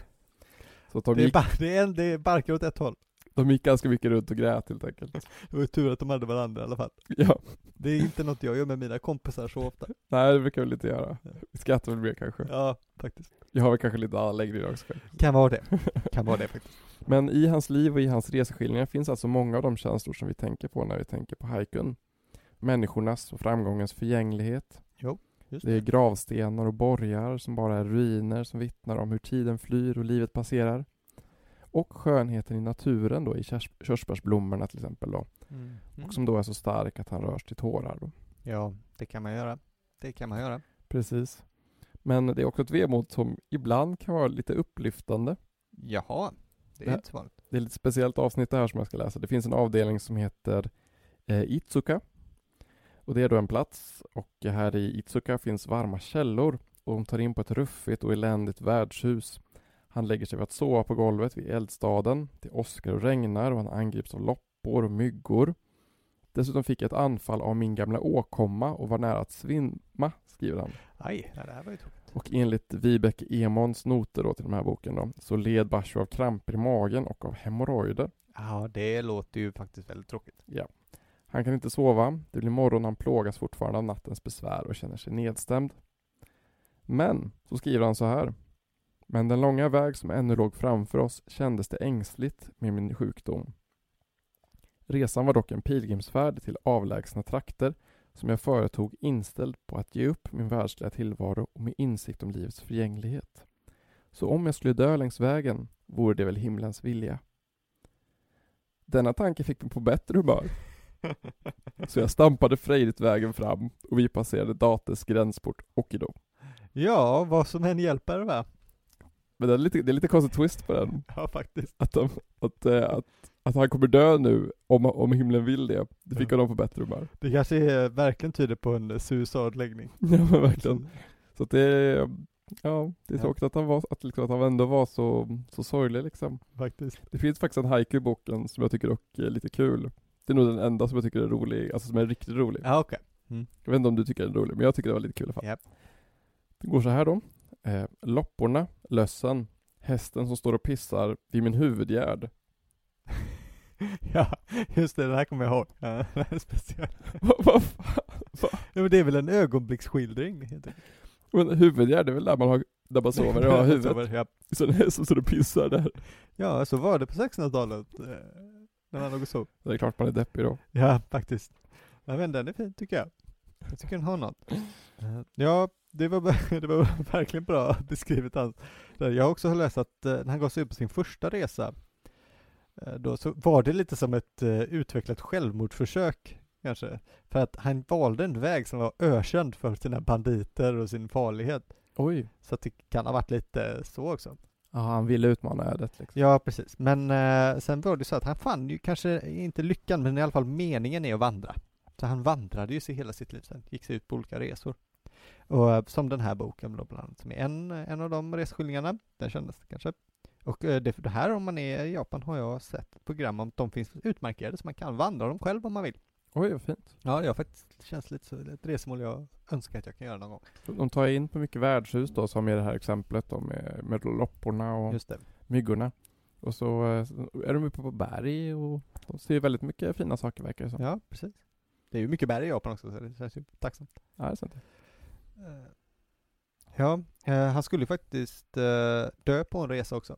Så det är, det, är en, det barkar åt ett håll. De gick ganska mycket runt och grät helt enkelt. Det var ju tur att de hade varandra i alla fall. Ja, Det är inte något jag gör med mina kompisar så ofta. nej det brukar vi inte göra. Vi skrattar väl mer kanske. Ja, faktiskt. Jag har väl kanske lite annan läggning också. Kan vara det. Kan vara det faktiskt. Men i hans liv och i hans reseskildringar finns alltså många av de känslor som vi tänker på när vi tänker på haikun. Människornas och framgångens förgänglighet. Just Det är gravstenar och borgar som bara är ruiner som vittnar om hur tiden flyr och livet passerar. Och skönheten i naturen då, i körs- körsbärsblommorna till exempel då. Mm. Och som då är så stark att han rörs till tårar. Då. Ja, det kan man göra. Det kan man göra. Precis. Men det är också ett vemod som ibland kan vara lite upplyftande. Jaha, det är Ja. inte så vanligt. Det är ett speciellt avsnitt det här som jag ska läsa. Det finns en avdelning som heter eh, Itsuka. Och det är då en plats och här i Itsuka finns varma källor och de tar in på ett ruffigt och eländigt värdshus. Han lägger sig för att sova på golvet vid eldstaden. Det åskar och regnar och han angrips av loppor och myggor. Dessutom fick jag ett anfall av min gamla åkomma och var nära att svimma, skriver han. Aj, ja, det här var ju tråkigt. Och enligt Vibeke Emons noter då till den här boken då, så led Basho av kramper i magen och av hemorrojder. Ja, det låter ju faktiskt väldigt tråkigt. Han kan inte sova, det blir morgon, han plågas fortfarande av nattens besvär och känner sig nedstämd. Men, så skriver han så här. Men den långa väg som ännu låg framför oss kändes det ängsligt med min sjukdom. Resan var dock en pilgrimsfärd till avlägsna trakter som jag företog inställd på att ge upp min världsliga tillvaro och med insikt om livets förgänglighet. Så om jag skulle dö längs vägen vore det väl himlens vilja. Denna tanke fick mig på bättre humör. Så jag stampade frejdigt vägen fram och vi passerade Dates gränsport Okido. ja, vad som än hjälper va? Men det är lite, det är lite konstig twist på den. Ja, faktiskt. Att, de, att, eh, att, att han kommer dö nu om, om himlen vill det. Det fick Ja. honom på bättre humör. Det kanske är, verkligen tyder på en suicidläggning. Ja men verkligen. Så att det är, ja, det är Ja. tråkigt att han var, att, liksom, att han ändå var så, så sorglig liksom. Faktiskt. Det finns faktiskt en haiku i boken som jag tycker dock är lite kul. Det är nog den enda som jag tycker är rolig, alltså som är riktigt rolig. Ja, okej. Jag vet inte om du tycker den är rolig, men jag tycker det var lite kul i alla fall. Japp. Det går så här då. Eh, lopporna, lössen, hästen som står och pissar vid min huvudgärd. ja, just det, den här kommer jag ihåg. Ja, den är speciell. Vad vad fan? Ja, men det är väl en ögonblicksskildring. Men huvudgärd är väl där man har, där man sover och har huvudet. Ja. Så en häst som står och pissar där. ja, så var det på 1600-talet. eh, När man låg och sov. Det är klart man är deppig då. Ja, faktiskt. Ja, men den är fin tycker jag. Jag tycker den har något. Eh, Ja, det var, det var verkligen bra beskrivet. Jag har också läst att eh, när han gav sig ut på sin första resa, eh, då så var det lite som ett eh, utvecklat självmordsförsök kanske. För att han valde en väg som var ökänd för sina banditer och sin farlighet. Oj. Så att det kan ha varit lite så också. Ja, han ville utmana ödet liksom. Ja, precis. Men eh, sen var det så att han fann ju kanske inte lyckan, men i alla fall meningen är att vandra. Så han vandrade ju sig hela sitt liv sen, gick sig ut på olika resor. Och eh, som den här boken då bland annat, som är en, en av de reseskildringarna, den kändes det kanske. Och eh, det, det här om man är i Japan har jag sett ett program om att de finns utmarkerade så man kan vandra dem själv om man vill. Oj, vad fint. Ja, jag faktiskt det känns lite så, ett resmål jag önskar att jag kan göra någon gång. De tar in på mycket värdshus då, som i det här exemplet då med, med lopporna och Just det. myggorna. Och så eh, är de uppe på berg och de ser väldigt mycket fina saker verkar det som. Ja, precis. Det är ju mycket berg i Japan också så det känns ju tacksamt. Ja, det är sant. Ja, eh, han skulle ju faktiskt eh, dö på en resa också.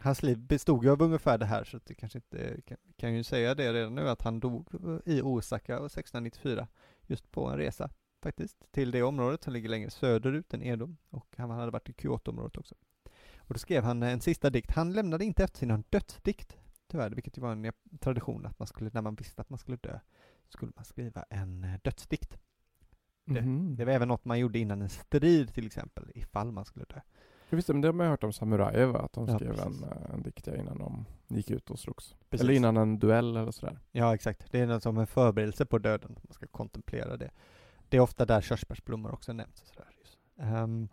Hans liv bestod ju av ungefär det här, så det kanske inte, kan, kan ju säga det redan nu, att han dog eh, i Osaka 1694, just på en resa faktiskt, till det området som ligger längre söderut än Edo, och han hade varit i Kyoto-området också. Och då skrev han en sista dikt. Han lämnade inte efter sig någon dödsdikt, tyvärr, vilket ju var en tradition att man skulle, när man visste att man skulle dö, skulle man skriva en dödsdikt. Det- Mhm. Det var även något man gjorde innan en strid till exempel, ifall man skulle dö. Ja, Visst, men det har man hört om samurajer va? Att de Ja, skrev en, precis. eh, en dikt ja, innan de gick ut och slogs. Precis. Eller innan en duell eller sådär. Ja, exakt. Det är något som en förberedelse på döden. Man ska kontemplera det. Det är ofta där körsbärsblommor också nämns. Och sådär. Ehm,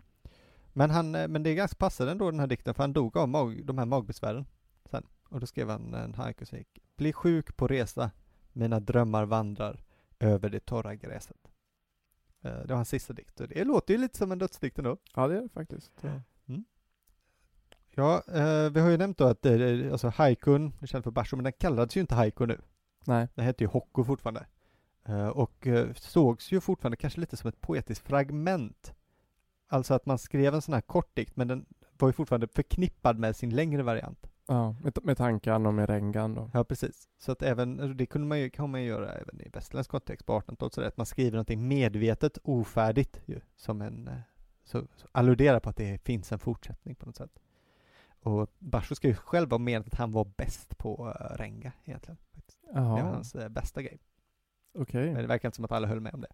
men, han, eh, men det är ganska passande ändå den här dikten, för han dog av mag, de här magbesvären sen. Och då skrev han en haiku som gick Bli sjuk på resa, mina drömmar vandrar över det torra gräset. Eh, det var hans sista dikt och det låter ju lite som en dödsdikt ändå. Ja, det är det faktiskt. Ja, eh, vi har ju nämnt då att eh, alltså haikun, det känt för basho, men den kallades ju inte haiku nu. Nej. Den hette ju Hokko fortfarande. Eh, och eh, sågs ju fortfarande kanske lite som ett poetiskt fragment. Alltså att man skrev en sån här kort dikt, men den var ju fortfarande förknippad med sin längre variant. Ja, med, med tankan och med rengan då. Ja, precis. Så att även, det kunde man ju, kan man ju göra även i västerländsk kontext på 1800-talet, så att man skriver någonting medvetet ofärdigt ju, som en, eh, så, så alluderar på att det finns en fortsättning på något sätt. Och Basho ska ju själv ha menat att han var bäst på uh, renga egentligen. faktiskt. Det var hans eh, bästa grej. okej. Men det verkar inte som att alla höll med om det.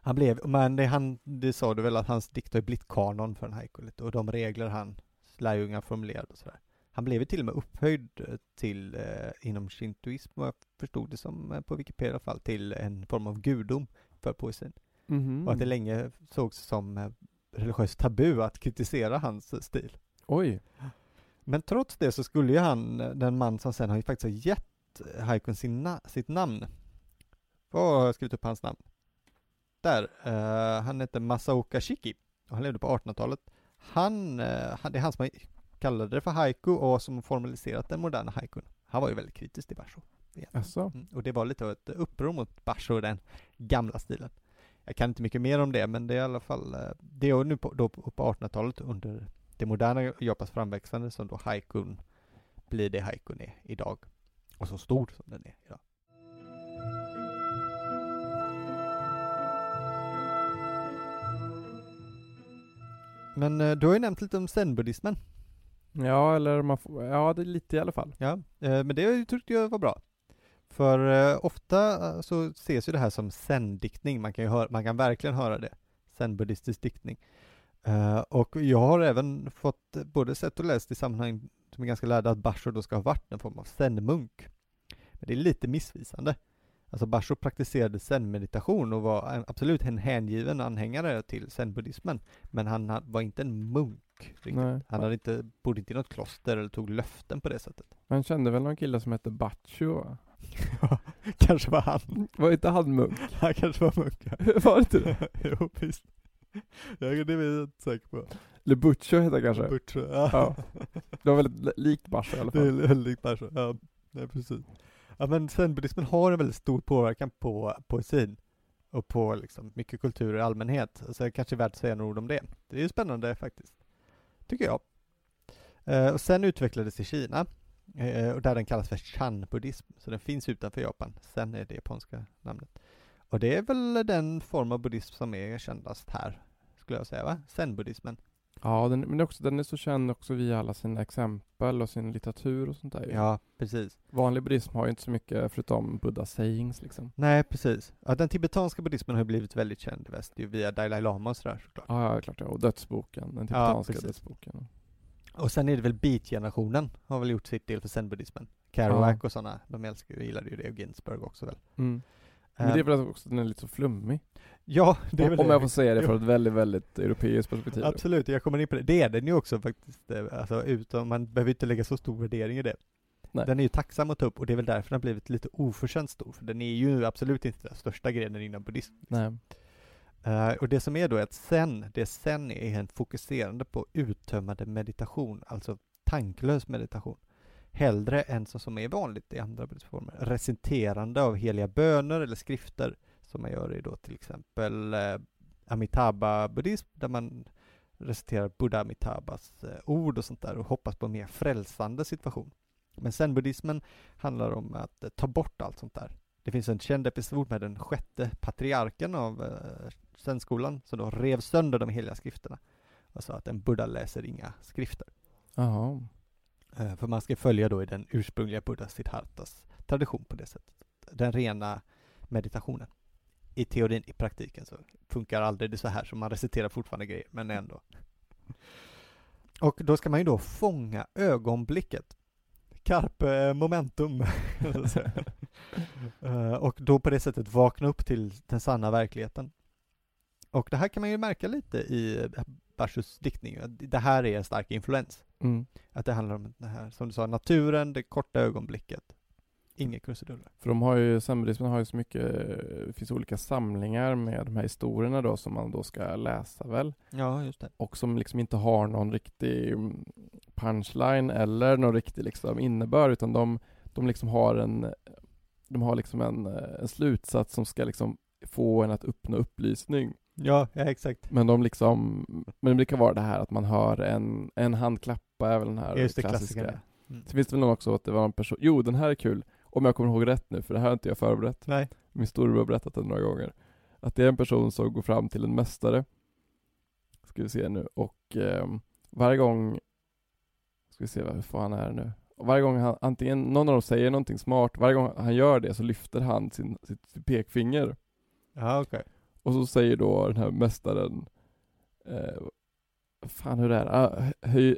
Han blev, men det, han, det sa du väl att hans dikt har blivit kanon för en haiku lite, och de regler han lärjungar formulerade och sådär. Han blev ju till och med upphöjd eh, till, eh, inom shintoism, vad jag förstod det som eh, på Wikipedia i alla fall, till en form av gudom för poesin. Mhm. Och att det länge sågs som eh, religiöst tabu att kritisera hans eh, stil. Oj. Men trots det så skulle ju han, den man som sen har ju faktiskt har gett haikun sin na- sitt namn. Vad har jag skrivit upp hans namn? Där, eh, han heter Masaoka Shiki och han levde på 1800-talet. Han, eh, det är han som kallade det för haiku och som formaliserat den moderna haikun. Han var ju väldigt kritisk till Basho. Alltså. Mm, och det var lite av ett uppror mot Basho och den gamla stilen. Jag kan inte mycket mer om det, men det är i alla fall, eh, det är nu på, då på 1800-talet under det moderna Japans framväxande som då haikun blir det haikun är idag. Och så stor som den är idag. Men eh, du har ju nämnt lite om zen-buddhismen. Ja, eller man får, ja det är lite i alla fall. Ja, eh, men det tyckte jag var bra. För eh, ofta så ses ju det här som zen-diktning, man kan, ju höra, man kan verkligen höra det. Zen-buddhistisk diktning. Och jag har även fått både sett och läst i sammanhang som är ganska lärda att Basho då ska ha varit en form av zen-munk. Men det är lite missvisande. Alltså Basho praktiserade zen-meditation och var en, absolut en hängiven anhängare till zen-buddhismen. Men han ha- var inte en munk. Riktigt. Nej. Han hade inte, bodde inte i något kloster eller tog löften på det sättet. Man kände väl någon kille som hette? Ja, kanske var han. Var inte han munk? Han kanske var munk. ja. var det inte det? jo, visst. Ja, det är jag inte säker på. Eller Butcho hette han kanske? Butch, ja. Ja. Det var väldigt li- likt Bacho i alla Det är fall. väldigt Basho. Ja, nej, precis. Ja, men zen-buddhismen har en väldigt stor påverkan på poesin och på liksom mycket kultur i allmänhet. Så det kanske är värt att säga några ord om det. Det är ju spännande faktiskt, tycker jag. Eh, och sen utvecklades det i Kina, eh, och där den kallas för Chan-buddhism, så den finns utanför Japan. Sen är det japanska namnet. Och det är väl den form av buddhism som är kändast här, skulle jag säga va? Zen-buddhismen. Ja, den, men också, den är så känd också via alla sina exempel och sin litteratur och sånt där. Ja, precis. Vanlig buddhism har ju inte så mycket förutom Buddha sayings liksom. Nej, precis. Ja, den tibetanska buddhismen har ju blivit väldigt känd i väst, ju via Dalai Lama och sådär såklart. Ja, ja klart ja. Och dödsboken, den tibetanska precis. dödsboken. Och sen är det väl beat-generationen har väl gjort sitt del för zen-buddhismen. Kerouac och sådana, de älskar ju, gillade ju det, och Ginsberg också väl. Mm. Men det är Eh, väl också att den är lite så flummig. ja, det är väl Om det. jag får säga det från ett väldigt, väldigt europeiskt perspektiv. Absolut, jag kommer in på det. Det är den ju också faktiskt, eh, alltså utan, man behöver inte lägga så stor värdering i det. Nej. Den är ju tacksam att ta upp och det är väl därför den har blivit lite oförtjänt stor, för den är ju absolut inte den största grenen inom buddhism. Nej. Eh, och det som är då är att sen, det sen är en fokuserande på uttömmande meditation, alltså tanklös meditation. Hellre än så som är vanligt i andra buddhistformer, recenterande av heliga böner eller skrifter, som man gör i då till exempel eh, Amitabha buddhism, där man reciterar Buddha Amitabhas eh, ord och sånt där och hoppas på en mer frälsande situation. Men sen buddhismen handlar om att eh, ta bort allt sånt där. Det finns en känd episod med den sjätte patriarken av eh, zen-skolan som då rev sönder de heliga skrifterna och sa att en buddha läser inga skrifter. Aha. Eh, för man ska följa då i den ursprungliga buddha Siddhartas tradition på det sättet. Den rena meditationen. I teorin, i praktiken så funkar aldrig det så här så man reciterar fortfarande grejer, men ändå. Och då ska man ju då fånga ögonblicket. Carpe momentum. Eh, och då på det sättet vakna upp till den sanna verkligheten. Och det här kan man ju märka lite i Bashus diktning. att Det här är en stark influens. Mm. Att det handlar om det här, som du sa, naturen, det korta ögonblicket. Inga krusiduller. För de har ju, zenbuddismen har ju så mycket, det finns olika samlingar med de här historierna då som man då ska läsa väl. Ja, just det. Och som liksom inte har någon riktig mm, punchline eller någon riktig liksom innebörd utan de, de liksom har en, de har liksom en, eh, en slutsats som ska liksom få en att uppnå upplysning. Ja, ja exakt. Men de liksom, men det brukar vara det här att man hör en, en hand klappa är väl den här Just det, klassiska. klassikern. Mm. Så finns det väl någon också att det var en person, jo den här är kul, om jag kommer ihåg rätt nu, för det här har inte jag förberett. Nej. Min storebror har berättat det några gånger. Att det är en person som går fram till en mästare, ska vi se nu, och ehm, varje gång, ska vi se vad hur fan är det nu? Och varje gång han, antingen någon av dem säger någonting smart, varje gång han gör det så lyfter han sin, sitt, sitt pekfinger. Ja, okej. Och så säger då den här mästaren, eh, fan hur är det? Ah, höj,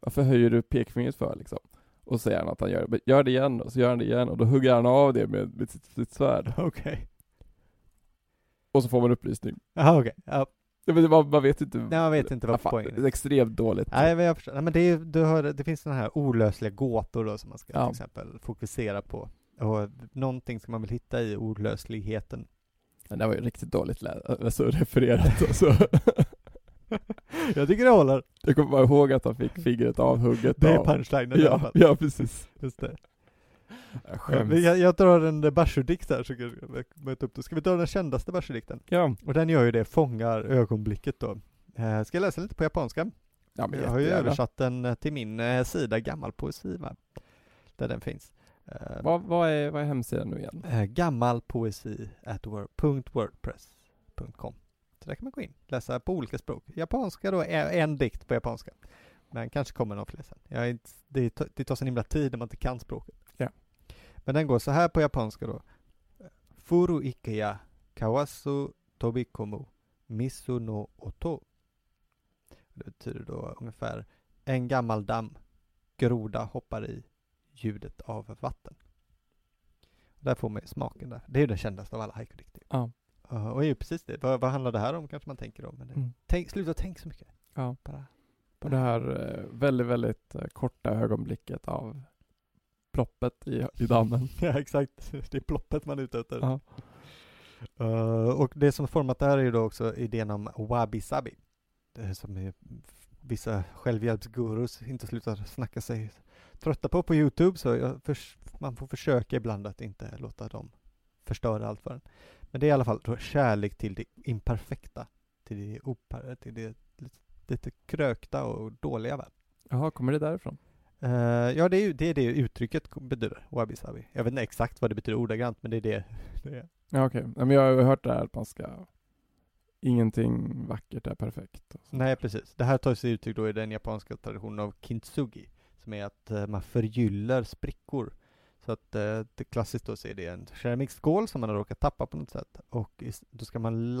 varför höjer du pekfingret för liksom? Och säger han att han gör det, gör det igen då, så gör han det igen och då hugger han av det med, med sitt, sitt svärd. Okej. Och så får man upplysning. Ja, okej. Ja. Ja, men var, man vet inte. Nej, man vet inte vad fan, poängen Det är. är extremt dåligt. Nej, men jag förstår. Nej, men det, är, du hör, det finns sådana här olösliga gåtor då som man ska Ja. till exempel fokusera på. Och någonting ska man väl hitta i olösligheten. Men det var ju riktigt dåligt alltså, refererat alltså. jag tycker det håller. Jag kommer bara ihåg att han fick fingret avhugget Det är av. punchlinen i alla Ja, fall. ja precis. Just det. Jag skäms. Jag, jag drar en Basho-dikt här så kan jag möta upp det. Ska vi dra den kändaste Basho-dikten? Ja. Och den gör ju det, fångar ögonblicket då. Eh, ska jag läsa lite på japanska? ja, men jag har ju översatt den till min eh, sida Gammal poesi, va? där den finns. Eh, Vad, vad, är, vad är hemsidan nu igen? eh, gammalpoesi at word, .wordpress.com Så där kan man gå in, läsa på olika språk. Japanska då, är en dikt på japanska. Men kanske kommer någon fler sen. Jag inte, det, tar- det tar så himla tid när man inte kan språket. Ja. Men den går så här på japanska då. Furu ikeya kawasu tobikomu misu no oto. Det betyder då ungefär en gammal damm, groda hoppar i ljudet av vatten. Där får man ju smaken där. Det är ju den kändaste av alla haiku-dikter. Ja. Uh, och är ju precis det. Vad, vad handlar det här om kanske man tänker om. Men det, Mm. tänk, sluta tänk så mycket. Ja. Bara. Och det här eh, väldigt, väldigt eh, korta ögonblicket av ploppet i, i dammen. Ja exakt, det är ploppet man är ute efter. Ja. Uh, och det som format det här är ju då också idén om wabi-sabi. Det är som är vissa självhjälpsgurus inte slutar snacka sig trötta på på Youtube så förs- man får försöka ibland att inte låta dem förstöra allt för en. Men det är i alla fall då kärlek till det imperfekta, till det, opar, till det lite, krökta och dåliga. Va? Jaha, kommer det därifrån? Eh, ja, det är ju det, är det uttrycket betyder, wabi-sabi. Jag vet inte exakt vad det betyder ordagrant, men det är det det är. Ja, okej. Ja, men jag har hört det här att man ska Ingenting vackert är perfekt. Nej, precis. Det här tar sig uttryck då i den japanska traditionen av kintsugi, som är att eh, man förgyller sprickor. Så att eh, det klassiskt då så är det en keramikskål som man har råkat tappa på något sätt och då ska man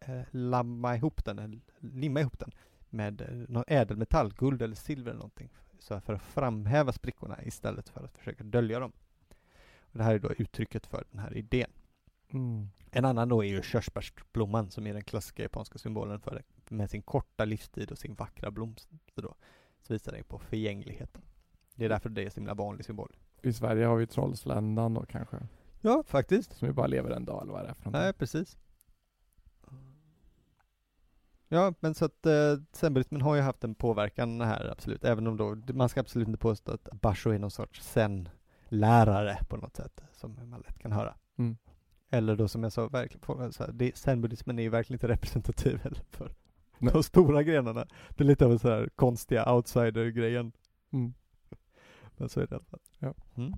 eh, lamma ihop den, eller limma ihop den med någon ädelmetall, guld eller silver eller någonting, så för att framhäva sprickorna istället för att försöka dölja dem. Och det här är då uttrycket för den här idén. Mm. En annan då är ju körsbärsblomman som är den klassiska japanska symbolen för det. Med sin korta livstid och sin vackra blomster då, så visar den på förgängligheten. Det är därför det är en så himla vanlig symbol. I Sverige har vi trollsländan då kanske. Ja, faktiskt. Som ju bara lever en dag eller vad det är för någonting. Nej, precis. Ja, men så att eh, zen-buddhismen har ju haft en påverkan här, absolut. Även om då, man ska absolut inte påstå att Basho är någon sorts zen-lärare på något sätt, som man lätt kan höra. Mm. Eller då som jag sa, det- zen-buddhismen är ju verkligen inte representativ heller för. de stora grenarna. Det är lite av en så här konstiga outsider-grejen. Mm. Men så är det i alla fall. Ja. Mm.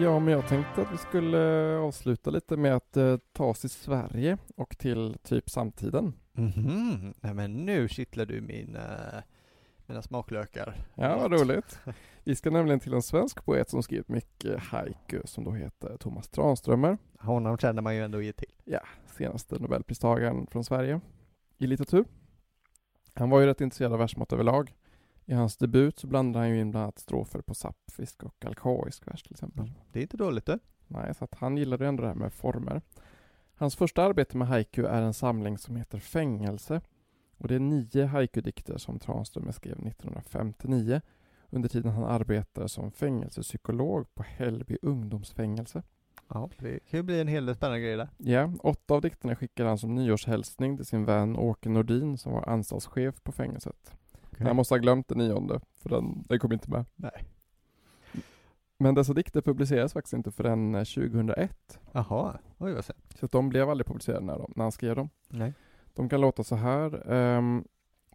Ja, men jag tänkte att vi skulle avsluta lite med att eh, ta oss till Sverige och till typ samtiden. Mhm. Nej men nu kittlar du min, eh, mina smaklökar. Ja, vad roligt. Vi ska nämligen till en svensk poet som skrivit mycket haiku som då heter Thomas Tranströmer. Honom känner man ju ändå ge till. senaste nobelpristagaren från Sverige i litteratur. Han var ju rätt intresserad av versmått överlag. I hans debut så blandade han ju in bland annat strofer på sapfisk och alkaisk vers till exempel. Det är inte dåligt du. Nej, så att han gillade ju ändå det här med former. Hans första arbete med haiku är en samling som heter Fängelse. Och det är nio haiku-dikter som Tranströmer skrev 1959 under tiden han arbetade som fängelsepsykolog på Hällby ungdomsfängelse. Ja, det kan ju bli en hel del spännande grejer där. Ja, åtta av dikterna skickade han som nyårshälsning till sin vän Åke Nordin som var anstaltschef på fängelset. Han måste ha glömt den nionde, för den, den kom inte med. Nej. Men dessa dikter publicerades faktiskt inte förrän eh, 2001. Jaha, oj vad sen. Så de blev aldrig publicerade när, de, när han skrev dem. Nej. De kan låta så här. ehm,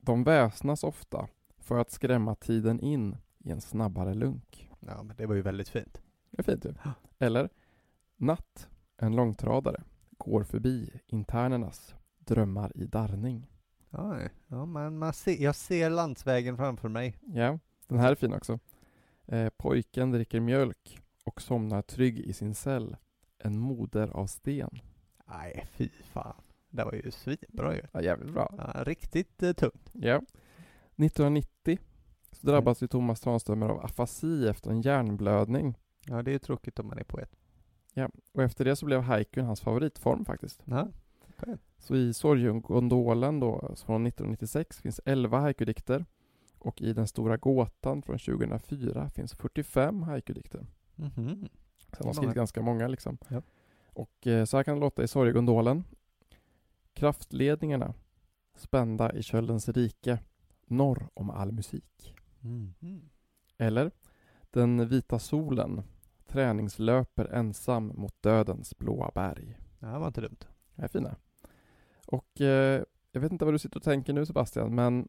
de väsnas ofta för att skrämma tiden in i en snabbare lunk. Ja, men det var ju väldigt fint. Det är fint ju. Eller Natt, en långtradare, går förbi internernas drömmar i darrning. Oj, ja, man, man ser, jag ser landsvägen framför mig. Ja, den här är fin också. Eh, pojken dricker mjölk och somnar trygg i sin cell. En moder av sten. Nej, fy fan. Det var ju svinbra ju. Ja, jävligt bra. Ja, riktigt eh, tungt. Ja. 1990 så drabbas ju Thomas Tranströmer av afasi efter en hjärnblödning. Ja, det är ju tråkigt om man är poet. Och efter det så blev haikun hans favoritform faktiskt. Ja, Så i Sorgegondolen då, från 1996 finns 11 haikudikter. Och i Den stora gåtan från 2004 finns 45 haikudikter. Mhm. Så han har skrivit ganska många liksom. Ja. Och eh, så här kan det låta i Sorgegondolen. Kraftledningarna spända i köldens rike norr om all musik. Mhm. Eller Den vita solen träningslöper ensam mot dödens blåa berg. Det var inte dumt. Det är fina. Och eh, jag vet inte vad du sitter och tänker nu Sebastian, men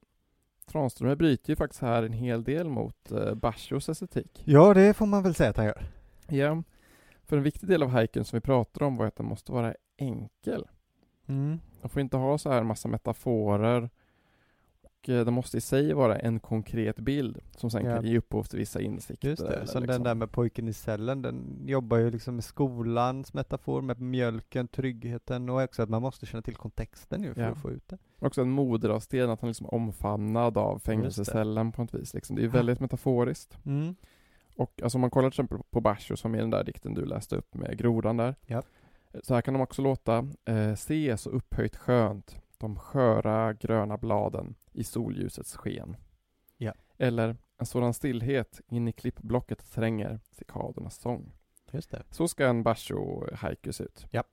Tranströmer bryter ju faktiskt här en hel del mot eh, Bashos estetik. Ja, det får man väl säga att han gör. Ja, för en viktig del av haiken som vi pratar om var att den måste vara enkel. Mm. Man får inte ha så här massa metaforer eh, det måste i sig vara en konkret bild som sen Ja. kan ge upphov till vissa insikter. Just det, eller som liksom. den där med pojken i cellen, den jobbar ju liksom med skolans metafor, med mjölken, tryggheten och också att man måste känna till kontexten ju för Ja. att få ut det. Också en moder av sten, att han liksom är omfamnad av fängelsecellen på något vis. Liksom. Det är ju väldigt metaforiskt. Mm. Och alltså om man kollar till exempel på Basho som är den där dikten du läste upp med grodan där. Ja. Så här kan de också låta. Eh, se så upphöjt skönt de sköra gröna bladen i solljusets sken. Ja. Eller en sådan stillhet in i klippblocket tränger cikadernas sång. Just det. Så ska en Basho haiku se ut. Ja.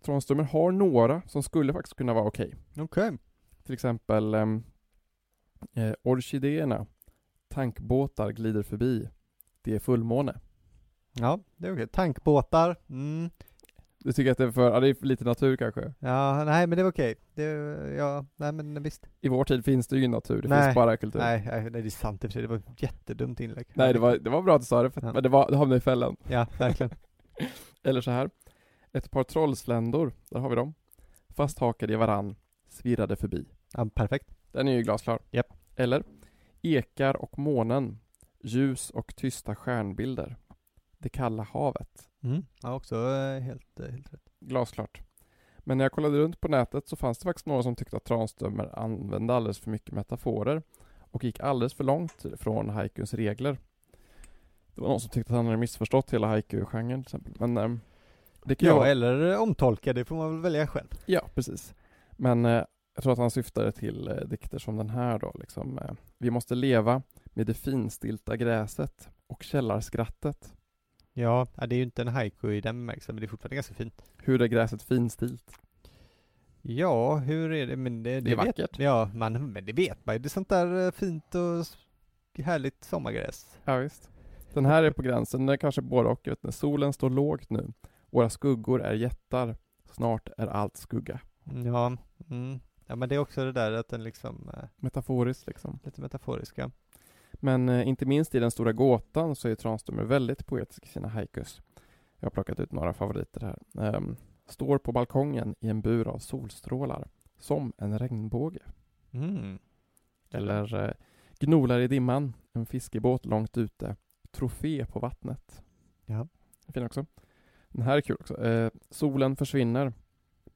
Tranströmer har några som skulle faktiskt kunna vara okej. Okej. Till exempel ehm, eh, orkidéerna. Tankbåtar glider förbi. Det är fullmåne. Ja, det är okej. Tankbåtar. Mm. Du tycker att det är för, ja, det är för lite natur kanske? Ja, nej men det var okej. Det, ja, nej men visst. I vår tid finns det ju ingen natur, det Nej. finns bara kultur. Nej, nej, det är sant i och för sig. Det var ett jättedumt inlägg. Nej, det var, det var bra att du sa det, för, Ja. men det, var, det hamnade i fällan. Ja, verkligen. Eller så här. Ett par trollsländor, där har vi dem. Fasthakade i varann, svirrade förbi. Ja, perfekt. Den är ju glasklar. Japp. Eller Ekar och månen, ljus och tysta stjärnbilder. Det kalla havet, Mm. Ja, också eh, helt, eh, helt rätt. Glasklart. Men när jag kollade runt på nätet så fanns det faktiskt några som tyckte att Tranströmer använde alldeles för mycket metaforer och gick alldeles för långt från haikuns regler. Det var någon som tyckte att han hade missförstått hela haiku-genren till exempel. Men eh, det kan Ja, jag... eller eh, omtolka, det får man väl välja själv. Ja, precis. Men eh, jag tror att han syftade till eh, dikter som den här då, liksom. Eh, vi måste leva med det finstilta gräset och källarskrattet. Ja, det är ju inte en haiku i den bemärkelsen, men det är fortfarande ganska fint. Hur är gräset finstilt? Ja, hur är det? Men det, Det är vet, vackert. Ja, man, men det vet man ju. Det är sånt där eh, fint och härligt sommargräs. Ja, visst. Den här är på gränsen, den är kanske både och. Vet ni. Solen står lågt nu. Våra skuggor är jättar. Snart är allt skugga. Ja, mm. ja, men det är också det där att den liksom, eh, Metaforiskt liksom. lite metaforiska. Men eh, inte minst i Den stora gåtan så är Tranströmer väldigt poetisk i sina haikus. Jag har plockat ut några favoriter här. Ehm, står på balkongen i en bur av solstrålar. Som en regnbåge. Mm. Eller eh, gnolar i dimman. En fiskebåt långt ute. Trofé på vattnet. Ja. Fin också. Den här är kul också. Eh, solen försvinner.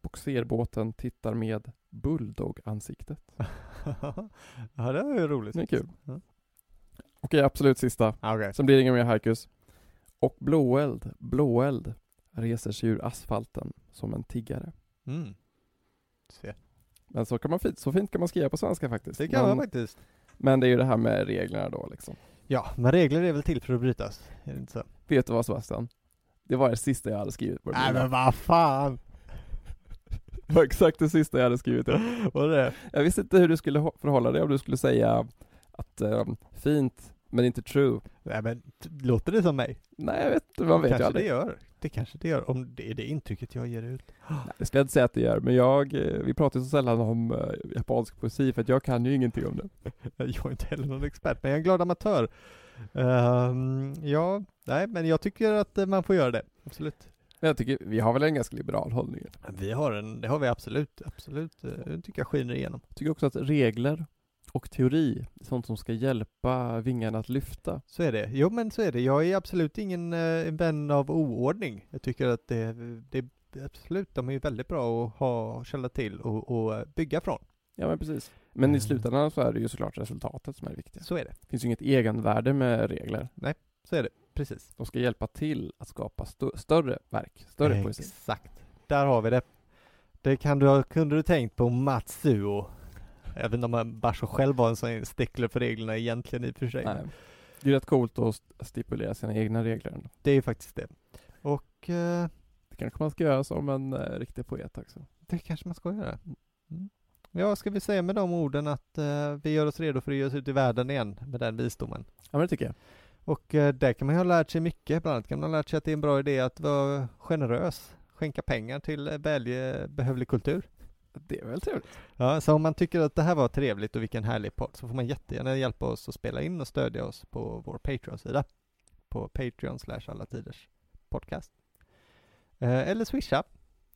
Boxerbåten tittar med bulldog-ansiktet. ja, det var ju roligt. Det är kul. Ja. Okej, absolut sista. Ja, Okej. Sen blir det inga mer haikus. Och blåeld, blåeld reser sig ur asfalten som en tiggare. Mm. Se. Men så, kan man fint, så fint kan man skriva på svenska faktiskt. Det kan men, man faktiskt. men det är ju det här med reglerna då liksom. Ja, men regler är väl till för att brytas? Är det inte så? Vet du vad Sebastian? Det var det sista jag hade skrivit på det Nej men vad fan! Det var exakt det sista jag hade skrivit. Är det? Jag visste inte hur du skulle förhålla dig om du skulle säga att ehm, fint, men inte true. Nej men, låter det som mig? Nej, jag vet inte, man vet ju aldrig. det gör. Det kanske det gör, om det är det intrycket jag ger ut. Nej, Det skulle jag inte säga att det gör, men jag, eh, vi pratar ju så sällan om eh, japansk poesi för att jag kan ju ingenting om det. Jag är inte heller någon expert, men jag är en glad amatör. Ehm, ja, nej men jag tycker att man får göra det. Absolut. Men jag tycker, vi har väl en ganska liberal hållning. Vi har en, det har vi absolut, absolut. Det tycker jag skiner igenom. Jag tycker också att regler och teori sånt som ska hjälpa vingarna att lyfta. Så är det. Jo men så är det. Jag är absolut ingen eh, vän av oordning. Jag tycker att det, det absolut, de är ju väldigt bra att ha källa till och, och eh, bygga från. Ja men precis. Men i Mm. slutändan så är det ju såklart resultatet som är det viktiga. Så är det. Det finns ju inget egenvärde med regler. Så är det. Precis. De ska hjälpa till att skapa st- större verk, större poesi. Exakt. Där har vi det. Det kan du, kunde du tänkt på Matsuo. Även om Basho själv var en sån stickler för reglerna egentligen i och för sig. Nej. Det är rätt coolt att st- stipulera sina egna regler. Det är ju faktiskt det. Och eh, Det kanske man ska göra som en eh, riktig poet också. det kanske man ska göra. Mm. Ja, ska vi säga med de orden att eh, vi gör oss redo för att ge oss ut i världen igen med den visdomen. Ja men det tycker jag. Och eh, där kan man ju ha lärt sig mycket. Bland annat kan man ha lärt sig att det är en bra idé att vara generös. Skänka pengar till eh, välbehövlig kultur. Det är väl trevligt. Ja, så om man tycker att det här var trevligt och vilken härlig podd så får man jättegärna hjälpa oss att spela in och stödja oss på vår Patreon-sida. På Patreon slash alla tiders podcast. Eh, eller swisha.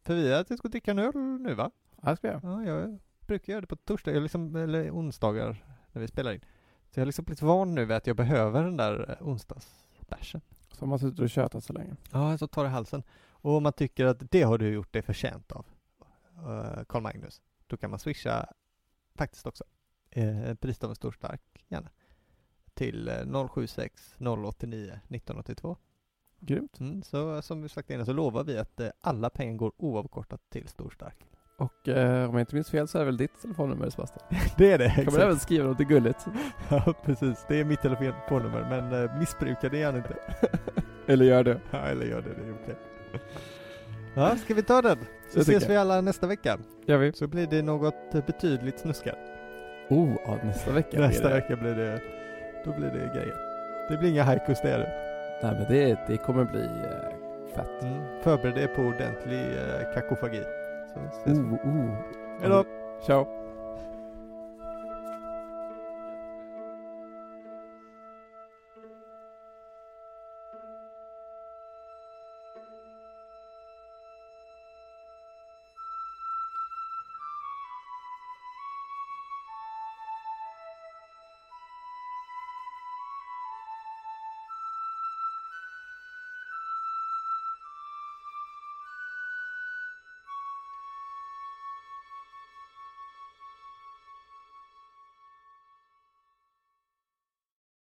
För vi har ska dricka en öl nu va? Ja, det ska jag. Ja, jag brukar göra det på torsdagar, liksom, eller onsdagar när vi spelar in. Så jag har liksom blivit van nu vid att jag behöver den där eh, onsdagsbärsen. Så har man suttit och tjötat så länge. Ja, så tar det halsen. Och om man tycker att det har du gjort dig förtjänt av, eh, Carl Magnus, då kan man swisha faktiskt också. Eh, pris av en stor stark, gärna. Till eh, 076 089 1982. Grymt. Mm, så som vi sagt innan så lovar vi att eh, alla pengar går oavkortat till stor stark. Och eh, om jag inte minns fel så är det väl ditt telefonnummer Sebastian? Det är det, Kan man även skriva något gulligt? Ja, precis. Det är mitt telefonnummer, men eh, missbruka det gärna inte. Eller gör det. Ja, eller gör det, det är okej. Ja, ska vi ta den? Så ses vi alla nästa vecka. Gör vi. Så blir det något betydligt snuskare. Oh, ja, nästa vecka Nästa blir det. vecka blir det, då blir det grejer. Det blir inga haikus det är det. Nej men det, det kommer bli eh, fett. Mm. Förbered er på ordentlig eh, kakofagi. Så ses vi. Oh, oh. Hejdå! Ciao.